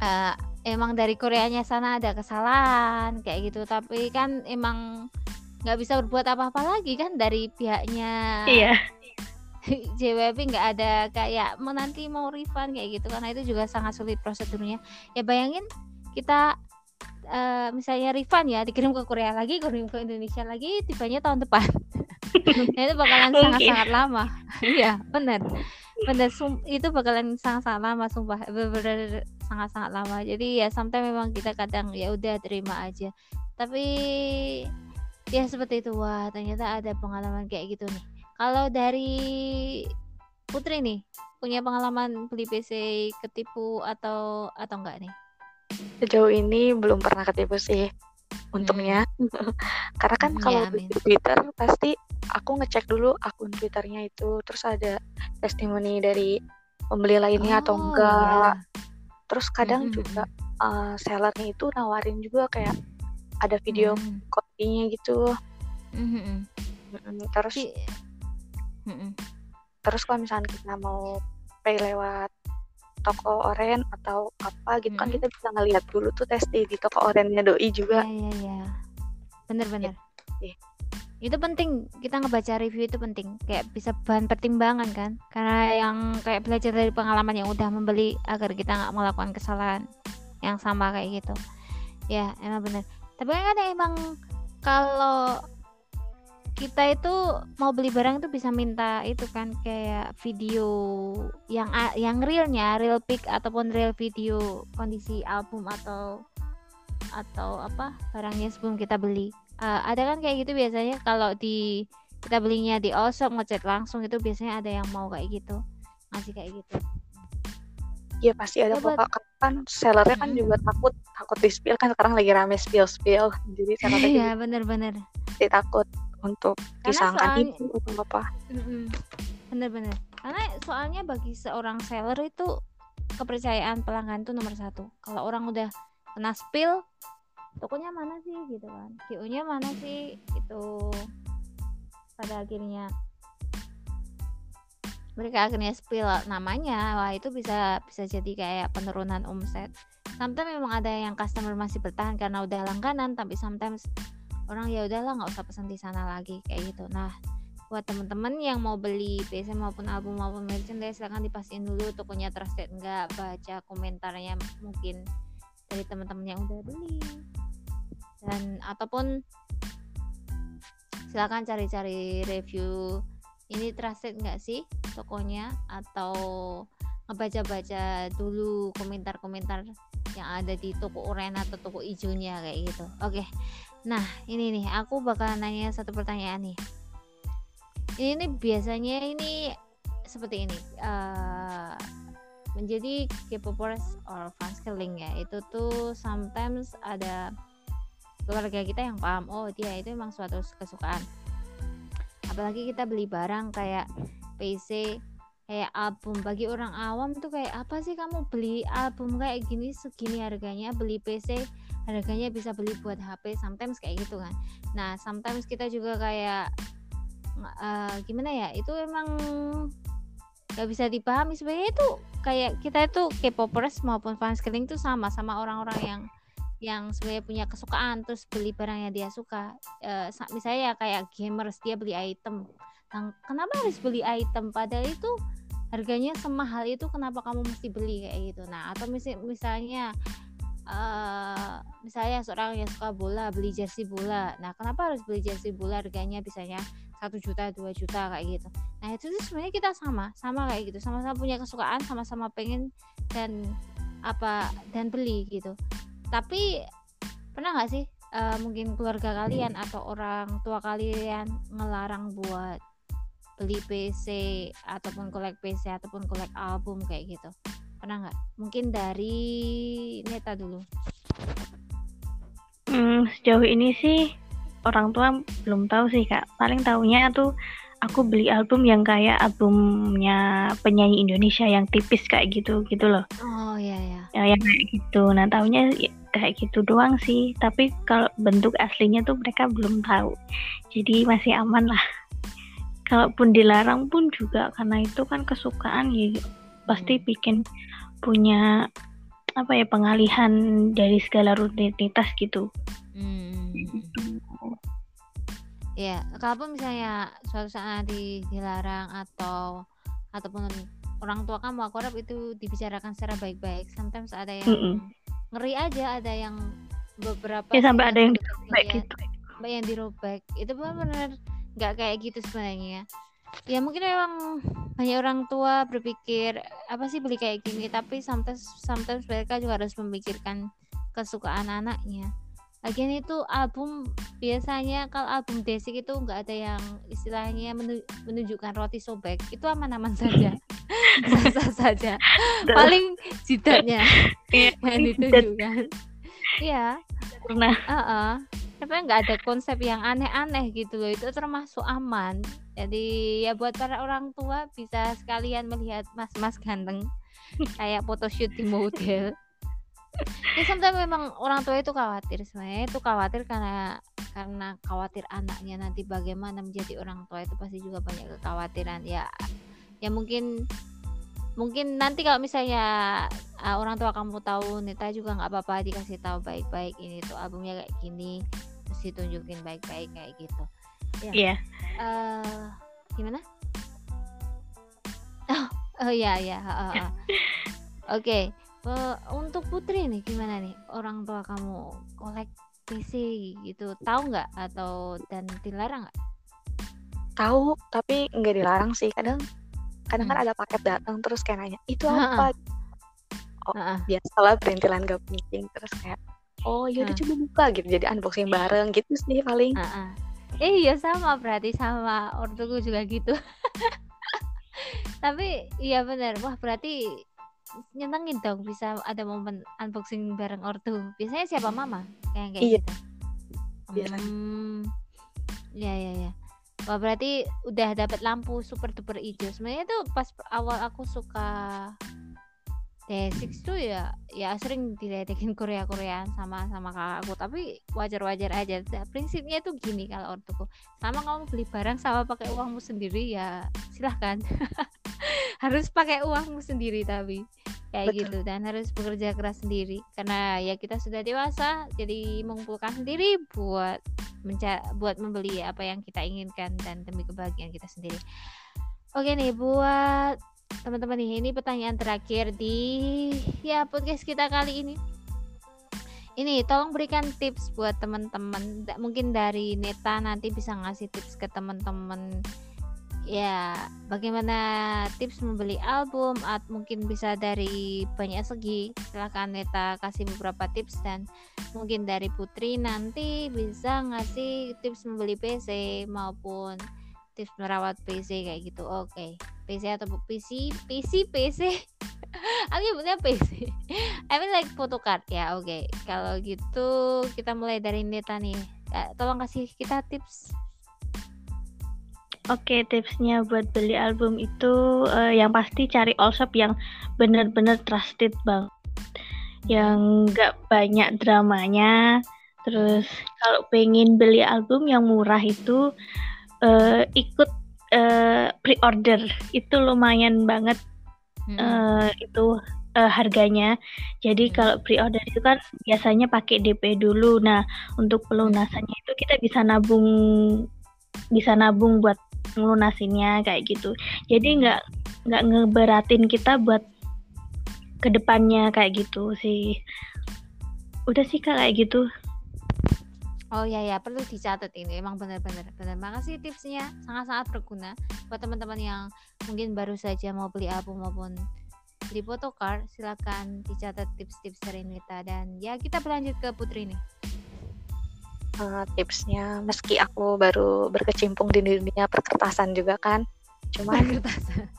eh, emang dari Koreanya sana ada kesalahan kayak gitu. Tapi kan emang nggak bisa berbuat apa-apa lagi kan dari pihaknya iya [laughs] JWP nggak ada kayak mau nanti mau refund kayak gitu karena itu juga sangat sulit prosedurnya ya bayangin kita eh, misalnya refund ya dikirim ke Korea lagi kirim ke Indonesia lagi tibanya tahun depan. [laughs] Nah, itu bakalan sangat-sangat lama. [laughs] Iya benar benar itu bakalan sangat-sangat lama sumpah. Benar sangat-sangat lama. Jadi ya sometimes memang kita kadang ya udah terima aja. Tapi ya seperti itu. Wah ternyata ada pengalaman kayak gitu nih. Kalau dari Putri nih punya pengalaman beli PC ketipu atau atau enggak nih? Sejauh ini belum pernah ketipu sih untungnya [laughs] karena kan Hmm, kalau ya, di. Twitter pasti aku ngecek dulu akun Twitternya itu terus ada testimoni dari pembeli lainnya atau Oh, enggak iya. terus kadang Mm-mm, juga uh, sellernya itu nawarin juga kayak ada video Mm-mm. kopinya gitu Mm-mm. Mm-mm. terus Tapi- Mm-mm. terus kalau misalnya kita mau pay lewat toko oren atau apa gitu kan Mm-mm. kita bisa ngeliat dulu tuh testi di toko orennya doi juga Iya iya. Bener-bener. iya. Itu penting kita ngebaca review itu penting. Kayak bisa bahan pertimbangan kan. Karena yang kayak belajar dari pengalaman yang udah membeli agar kita nggak melakukan kesalahan yang sama kayak gitu. Ya emang bener. Tapi kan emang kalau kita itu mau beli barang itu bisa minta itu kan kayak video yang yang realnya real pic ataupun real video kondisi album atau atau apa barangnya sebelum kita beli. Eh, ada kan kayak gitu biasanya kalau di kita belinya di all shop ngechat langsung itu biasanya ada yang mau kayak gitu ngasih kayak gitu. Iya pasti ada. Ya, kok Kak. kan sellernya kan juga takut takut di spill kan sekarang lagi rame spill spill jadi sellernya iya juga bener-bener takut untuk Karena disangka soalnya- itu atau apa bener-bener. Karena soalnya bagi seorang seller itu kepercayaan pelanggan itu nomor satu. Kalau orang udah kena spill tokonya mana sih gitu kan? GO nya mana sih itu pada akhirnya mereka akhirnya spill namanya wah itu bisa bisa jadi kayak penurunan omset. Sometimes memang ada yang customer masih bertahan karena udah langganan tapi sometimes orang ya udahlah nggak usah pesan di sana lagi kayak gitu. Nah buat temen-temen yang mau beli PC maupun album maupun merchandise silahkan dipastiin dulu tokonya trusted enggak baca komentarnya mungkin dari teman-teman yang udah beli. Dan ataupun silakan cari-cari review ini trusted enggak sih tokonya? Atau ngebaca-baca dulu komentar-komentar yang ada di toko oranye atau toko hijaunya kayak gitu. Oke nah ini nih aku bakal nanya satu pertanyaan nih. Ini nih biasanya ini seperti ini eh, menjadi K-popers or fans killing ya. Itu tuh sometimes ada keluarga kita yang paham oh dia itu memang suatu kesukaan. Apalagi kita beli barang kayak PC kayak album. Bagi orang awam tuh kayak apa sih kamu beli album kayak gini segini harganya? Beli PC harganya bisa beli buat HP sometimes kayak gitu kan. Nah sometimes kita juga kayak eh, gimana ya itu emang nggak bisa dipahami. Sebenarnya itu kayak kita itu K-popers maupun fans killing tuh sama sama orang-orang yang yang sebenarnya punya kesukaan terus beli barang yang dia suka. Sa- misalnya kayak gamers dia beli item. Kenapa harus beli item? Padahal itu harganya semahal itu kenapa kamu mesti beli kayak gitu? Nah atau misi- misalnya eh misalnya seorang yang suka bola beli jersey bola. Nah kenapa harus beli jersey bola? Harganya misalnya satu juta dua juta kayak gitu. Nah itu tuh sebenarnya kita sama sama kayak gitu. Sama-sama punya kesukaan sama-sama pengen dan apa dan beli gitu. Tapi pernah nggak sih eh, mungkin keluarga kalian atau orang tua kalian ngelarang buat beli PC ataupun kolek PC ataupun kolek album kayak gitu pernah nggak mungkin dari Neta dulu Hmm, sejauh ini sih orang tua belum tahu sih kak. Paling taunya tuh aku beli album yang kayak albumnya penyanyi Indonesia yang tipis kayak gitu gitu loh. oh ya ya Ya, yang kayak gitu. Nah taunya ya kayak gitu doang sih. Tapi kalau bentuk aslinya tuh mereka belum tahu. Jadi masih aman lah. Kalaupun dilarang pun juga karena itu kan kesukaan ya pasti Hmm. bikin punya apa ya pengalihan dari segala rutinitas gitu. Hmm. Ya, kalaupun misalnya suatu saat dilarang atau ataupun orang tua kamu akorab itu dibicarakan secara baik-baik. Sometimes ada yang Mm-mm. ngeri aja, ada yang beberapa Ya sampai ada yang dirobek gitu. sampai yang dirobek. Itu benar-benar nggak kayak gitu sebenarnya. Ya. Mungkin memang banyak orang tua berpikir apa sih beli kayak gini, tapi sometimes sometimes mereka juga harus memikirkan kesukaan anaknya. Lagian itu album biasanya kalau album Desik itu nggak ada yang istilahnya menu- menunjukkan roti sobek itu aman-aman saja. [laughs] Sah saja. Paling jidatnya [laughs] Iya, yang ditunjukkan iya pernah Heeh. Tapi nggak ada konsep yang aneh-aneh gitu loh. Itu termasuk aman. Jadi ya buat para orang tua bisa sekalian melihat mas-mas ganteng [laughs] kayak photoshoot di model. Ya sometimes memang orang tua itu khawatir sebenarnya itu khawatir karena karena khawatir anaknya nanti bagaimana menjadi orang tua itu pasti juga banyak kekhawatiran ya ya mungkin mungkin nanti kalau misalnya uh, orang tua kamu tahu Nita juga nggak apa-apa dikasih tahu baik-baik ini tuh albumnya kayak gini terus ditunjukin baik-baik kayak gitu Iya. eh gimana [laughs] oh oh ya ya ha, ha, ha. oke eh, untuk Putri nih gimana nih orang tua kamu kolek PC gitu tahu nggak atau dan dilarang nggak Tahu, tapi nggak dilarang sih. Kadang kadang kan Hmm. ada paket datang terus kayak nanya, "Itu apa?" Oh, biasalah perintilan gak penting terus kayak oh yaudah coba buka gitu jadi unboxing bareng gitu sih paling. Eh iya sama berarti sama ortuku juga gitu. [laughs] Tapi iya bener wah berarti nyenengin dong bisa ada momen unboxing bareng ortu. Biasanya siapa mama kayak kayak Iya. gitu. Biasanya. Hmm, ya ya ya. Wah berarti udah dapat lampu super duper hijau. Sebenarnya tuh pas awal aku suka D6 tuh ya ya sering diledekin Korea Koreaan sama sama kakakku tapi wajar wajar aja. Nah, prinsipnya tuh gini kalau ortuku. Sama kamu beli barang sama pakai uangmu sendiri ya silahkan. [laughs] Harus pakai uangmu sendiri tapi kayak Betul. gitu. Dan harus bekerja keras sendiri. Karena ya kita sudah dewasa jadi mengumpulkan sendiri buat menca buat membeli apa yang kita inginkan dan demi kebahagiaan kita sendiri. Oke nih buat teman-teman nih ini pertanyaan terakhir di ya podcast kita kali ini. Ini tolong berikan tips buat teman-teman. Mungkin dari Neta nanti bisa ngasih tips ke teman-teman ya bagaimana tips membeli album atau mungkin bisa dari banyak segi. Silahkan Neta kasih beberapa tips dan mungkin dari Putri nanti bisa ngasih tips membeli PC maupun tips merawat PC kayak gitu. Oke PC atau PC PC PC [laughs] aku nyebutnya PC I mean like photocard ya oke. Kalau gitu kita mulai dari Neta nih. Eh, tolong kasih kita tips Oke, tipsnya buat beli album itu eh, yang pasti cari all shop yang bener-bener trusted banget, yang nggak banyak dramanya. Terus kalau pengen beli album yang murah itu eh, ikut eh, pre-order itu lumayan banget Mm-mm. eh, itu eh, harganya. Jadi Hmm. kalau pre-order itu kan biasanya pakai DP dulu. Nah, untuk pelunasannya itu kita bisa nabung bisa nabung buat ngelunasinnya kayak gitu. Jadi nggak nggak ngeberatin kita buat ke depannya kayak gitu sih. Udah sih Kak kayak gitu. Oh ya ya perlu dicatat ini emang benar-benar benar. Makasih tipsnya sangat-sangat berguna buat teman-teman yang mungkin baru saja mau beli album maupun beli photocard silakan dicatat tips-tips dari Nita dan ya kita berlanjut ke Putri nih. Eh, tipsnya. Meski aku baru berkecimpung di dunia perkertasan juga kan. Cuman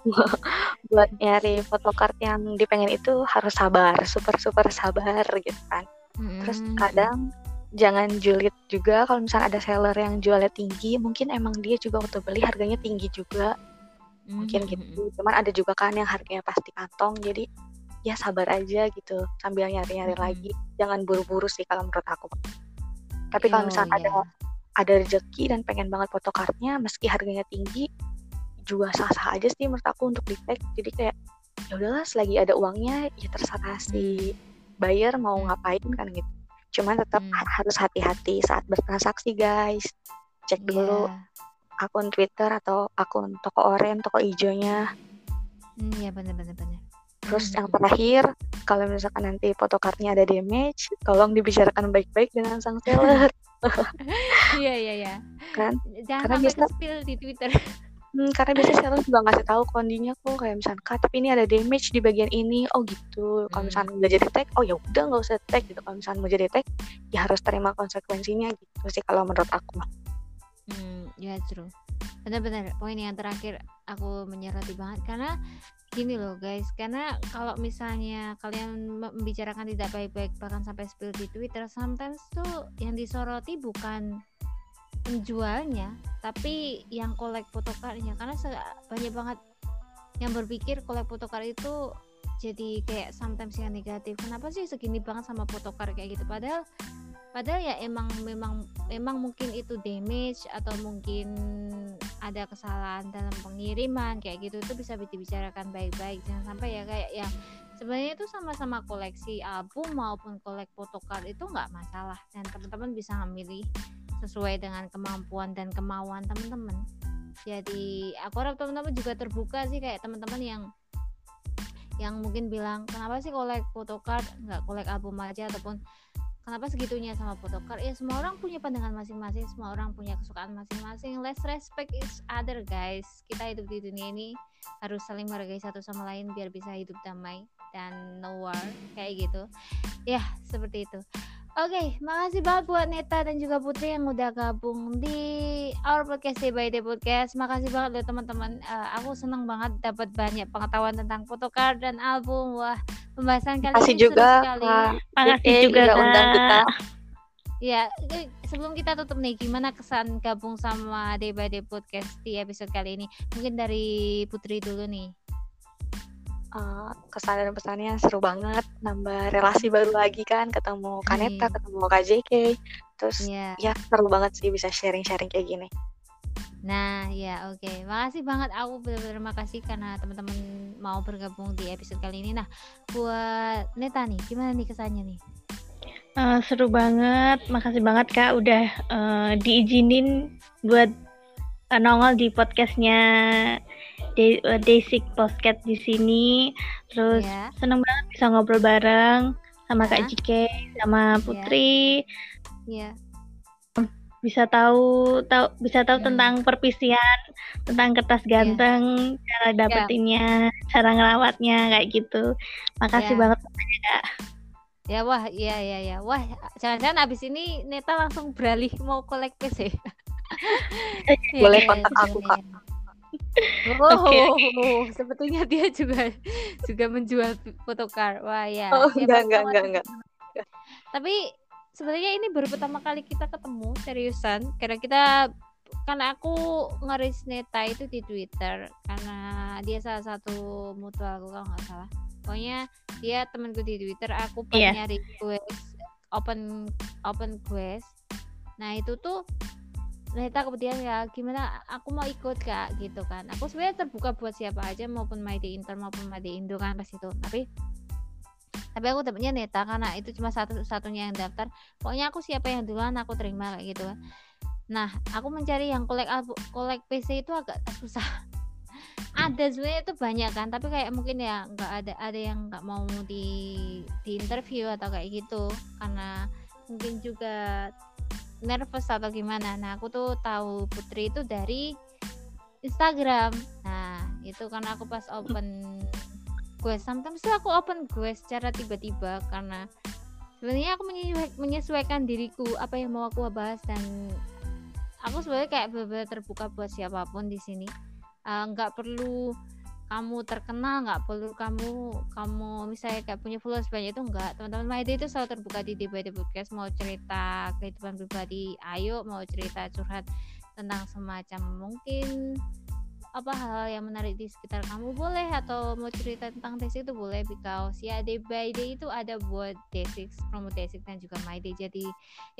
[laughs] buat nyari photocard yang dipengen itu harus sabar super super sabar gitu kan. Terus Mm-mm. kadang jangan julid juga kalau misalnya ada seller yang jualnya tinggi mungkin emang dia juga waktu beli harganya tinggi juga. Mungkin Mm-mm. gitu. cuman ada juga kan yang harganya pasti kantong jadi ya sabar aja gitu sambil nyari-nyari Mhm. lagi. Jangan buru-buru sih kalau menurut aku tapi kalau misalnya ada iya. ada rezeki dan pengen banget photocardnya meski harganya tinggi juga sah-sah aja sih menurut aku untuk di tag jadi kayak ya udahlah selagi ada uangnya ya terserah si buyer mau Hmm. ngapain kan gitu cuman tetap Hmm. ha- harus hati-hati saat bertransaksi guys cek dulu Iya. akun Twitter atau akun toko oren toko hijaunya Hmm, Iya benar-benar benar. Terus Hmm, yang hmm. terakhir kalau misalkan nanti photocardnya ada damage tolong dibicarakan baik-baik dengan sang seller [laughs] Iya iya iya. kan Jangan Karena sampai biasa- ke-spill di Twitter. Hmm, karena biasanya seller juga ngasih tahu kondinya kok kayak misalkan kak tapi ini ada damage di bagian ini oh gitu kalau Hmm. misalkan nggak jadi tag oh ya udah nggak usah tag gitu kalau misalkan mau jadi tag ya harus terima konsekuensinya gitu sih kalau menurut aku Hmm, ya true. Benar-benar poin yang terakhir aku menyoroti banget. Karena gini loh guys karena kalau misalnya kalian membicarakan tidak baik-baik bahkan sampai spill di Twitter sometimes tuh yang disoroti bukan penjualnya tapi yang kolek fotokarnya karena banyak banget yang berpikir kolek fotokar itu jadi kayak sometimes yang negatif. Kenapa sih segini banget sama fotokar kayak gitu? Padahal padahal ya emang memang memang mungkin itu damage atau mungkin ada kesalahan dalam pengiriman kayak gitu itu bisa dibicarakan baik-baik. Jangan sampai ya kayak yang sebenarnya itu sama-sama koleksi album maupun kolek photocard itu nggak masalah dan teman-teman bisa memilih sesuai dengan kemampuan dan kemauan teman-teman. Jadi aku harap teman-teman juga terbuka sih kayak teman-teman yang yang mungkin bilang kenapa sih kolek photocard nggak kolek album aja ataupun kenapa segitunya sama photocard ya semua orang punya pandangan masing-masing semua orang punya kesukaan masing-masing let's respect each other guys kita hidup di dunia ini harus saling menghargai satu sama lain biar bisa hidup damai dan no war kayak gitu ya seperti itu Oke, makasih banget buat Neta dan juga Putri yang udah gabung di Our Podcast Day by Day Podcast. Makasih banget loh teman-teman. Uh, aku seneng banget dapat banyak pengetahuan tentang photocard dan album. Wah, pembahasan kali Makasih ini juga, seru sekali. Kak. Makasih juga udah undang Kak. kita. Ya, sebelum kita tutup nih, gimana kesan gabung sama Day by Day Podcast di episode kali ini? Mungkin dari Putri dulu nih. Eh, kesan dan pesannya seru banget nambah relasi baru lagi kan ketemu Kaneta Hmm. ketemu KJK terus Iya. ya seru banget sih bisa sharing-sharing kayak gini Nah, ya oke. Makasih banget aku benar-benar makasih karena teman-teman mau bergabung di episode kali ini. Nah, buat Neta nih, gimana nih kesannya nih? Eh, seru banget, makasih banget kak udah eh, diizinin buat eh, nongol di podcastnya De eh, Desik Podcast di sini. Terus Ya. seneng banget bisa ngobrol bareng sama Ya. Kak Jike, sama Putri. Iya. Bisa tahu tahu bisa tahu Hmm. tentang perpisian, tentang kertas ganteng, cara dapetinnya, cara ngerawatnya kayak gitu. Makasih Ya. banget. Ya wah, iya iya ya. Wah, jangan-jangan abis ini Neta langsung beralih mau kolek PC. [laughs] Boleh Yes, kontak aku, iya, Kak. iya. Oh, Oke, sepertinya dia juga juga menjual photocard. Wah ya. oh enggak enggak enggak enggak tapi sebenarnya ini baru pertama kali kita ketemu seriusan. Karena kita karena aku ngeris Neta itu di Twitter. Karena dia salah satu mutual aku kalau nggak salah. Pokoknya dia temanku di Twitter aku pas Iya. nyari quest open open quest. Nah itu tuh Neta kemudian ya gimana? Aku mau ikut kak gitu kan. Aku sebenarnya terbuka buat siapa aja maupun Day Inter maupun Day Indo kan pas itu. Tapi tapi aku dapetnya Neta karena itu cuma satu-satunya yang daftar. Pokoknya aku siapa yang duluan aku terima kayak gitu kan nah aku mencari yang kolek kolek PC itu agak susah. [laughs] Ada sebenarnya itu banyak kan tapi kayak mungkin ya nggak ada ada yang nggak mau di di interview atau kayak gitu. Karena mungkin juga nervous atau gimana. Nah aku tuh tahu Putri itu dari Instagram. Nah itu karena aku pas open quest sometimes tuh aku open quest secara tiba-tiba karena sebenarnya aku menyesua- menyesuaikan diriku apa yang mau aku bahas dan aku sebenarnya kayak benar-benar terbuka buat siapa pun di sini. Eh, nggak perlu kamu terkenal nggak perlu kamu kamu misalnya kayak punya followers banyak itu enggak teman-teman Maide itu selalu terbuka di Debate Podcast. Mau cerita kehidupan pribadi ayo mau cerita curhat tentang semacam mungkin apa hal yang menarik di sekitar kamu boleh? Atau mau cerita tentang Desik itu boleh because ya day by day itu ada buat Desik promo Desik dan juga My Day. Jadi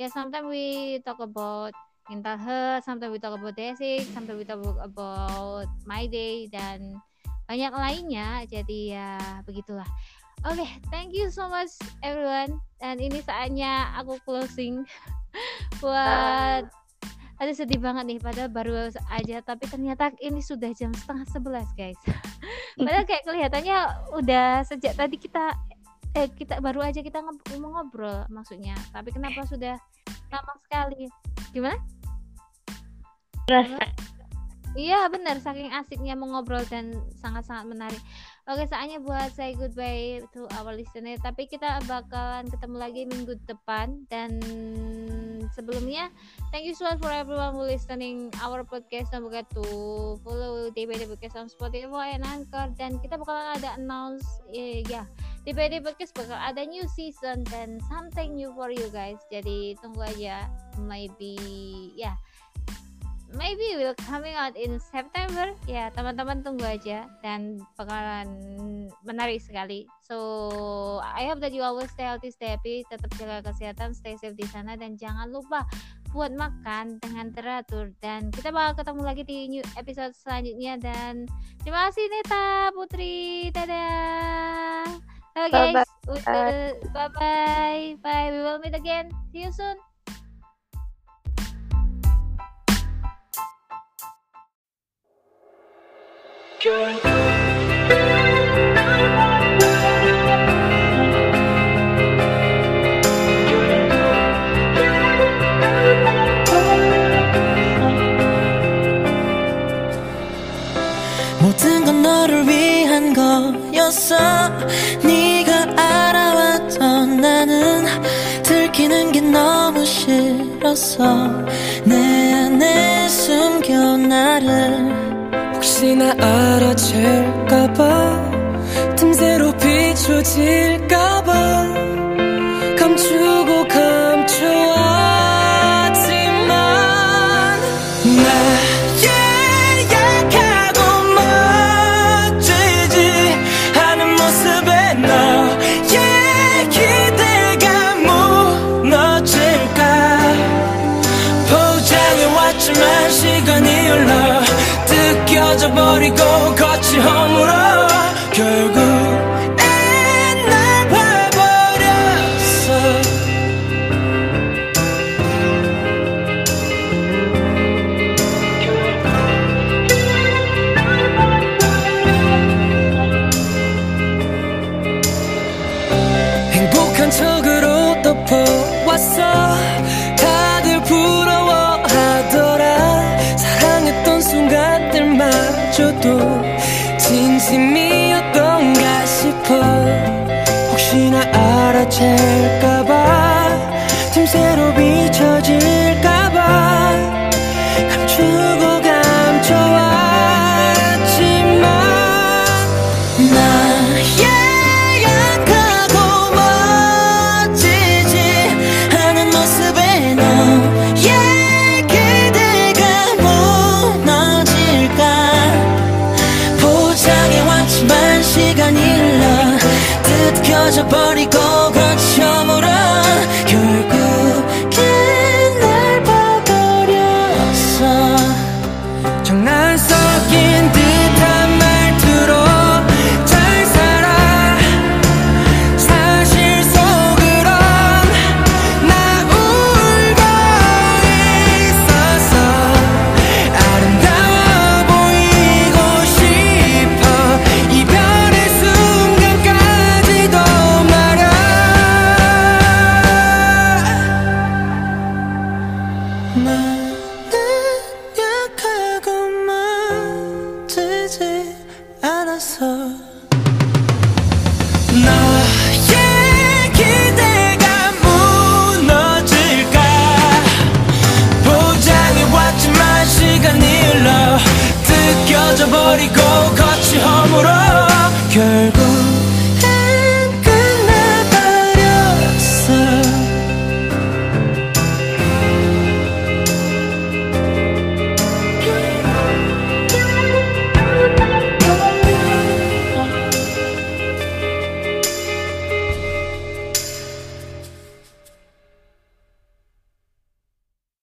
ya sometimes we talk about mental health sometimes we talk about Desik sometimes we talk about My Day dan banyak lainnya. Jadi ya begitulah. Oke thank you so much everyone. Dan ini saatnya aku closing [laughs] buat Aduh sedih banget nih padahal baru aja tapi ternyata ini sudah jam setengah sebelas guys. [laughs] Padahal kayak kelihatannya udah sejak tadi kita eh kita baru aja kita mau ngobrol maksudnya. Tapi kenapa sudah lama sekali? Gimana? Rasa Iya benar saking asiknya mengobrol dan sangat-sangat menarik. Oke, saatnya buat say goodbye to our listener. Tapi kita bakalan ketemu lagi minggu depan. Dan sebelumnya, thank you so much for everyone who listening our podcast. Don't forget to follow DPD Podcast on Spotify and Anchor. Dan kita bakalan ada announce, eh, ya, DPD Podcast bakal ada new season dan something new for you guys. Jadi tunggu aja. Maybe, ya. Maybe will coming out in September. Ya teman-teman tunggu aja dan bakalan menarik sekali. So I hope that you always stay healthy stay happy tetap jaga kesehatan stay safe di sana dan jangan lupa buat makan dengan teratur. Dan kita bakal ketemu lagi di new episode selanjutnya. Dan terima kasih Neta Putri. Dadah. Hello guys. Bye bye bye. We will meet again. See you soon 모든 건 너를 위한 거였어. 네가 알아왔던 나는 들키는 게 너무 싫었어. 내 안에 숨겨 나를 혹시나 알아챌까봐 틈새로 비춰질까봐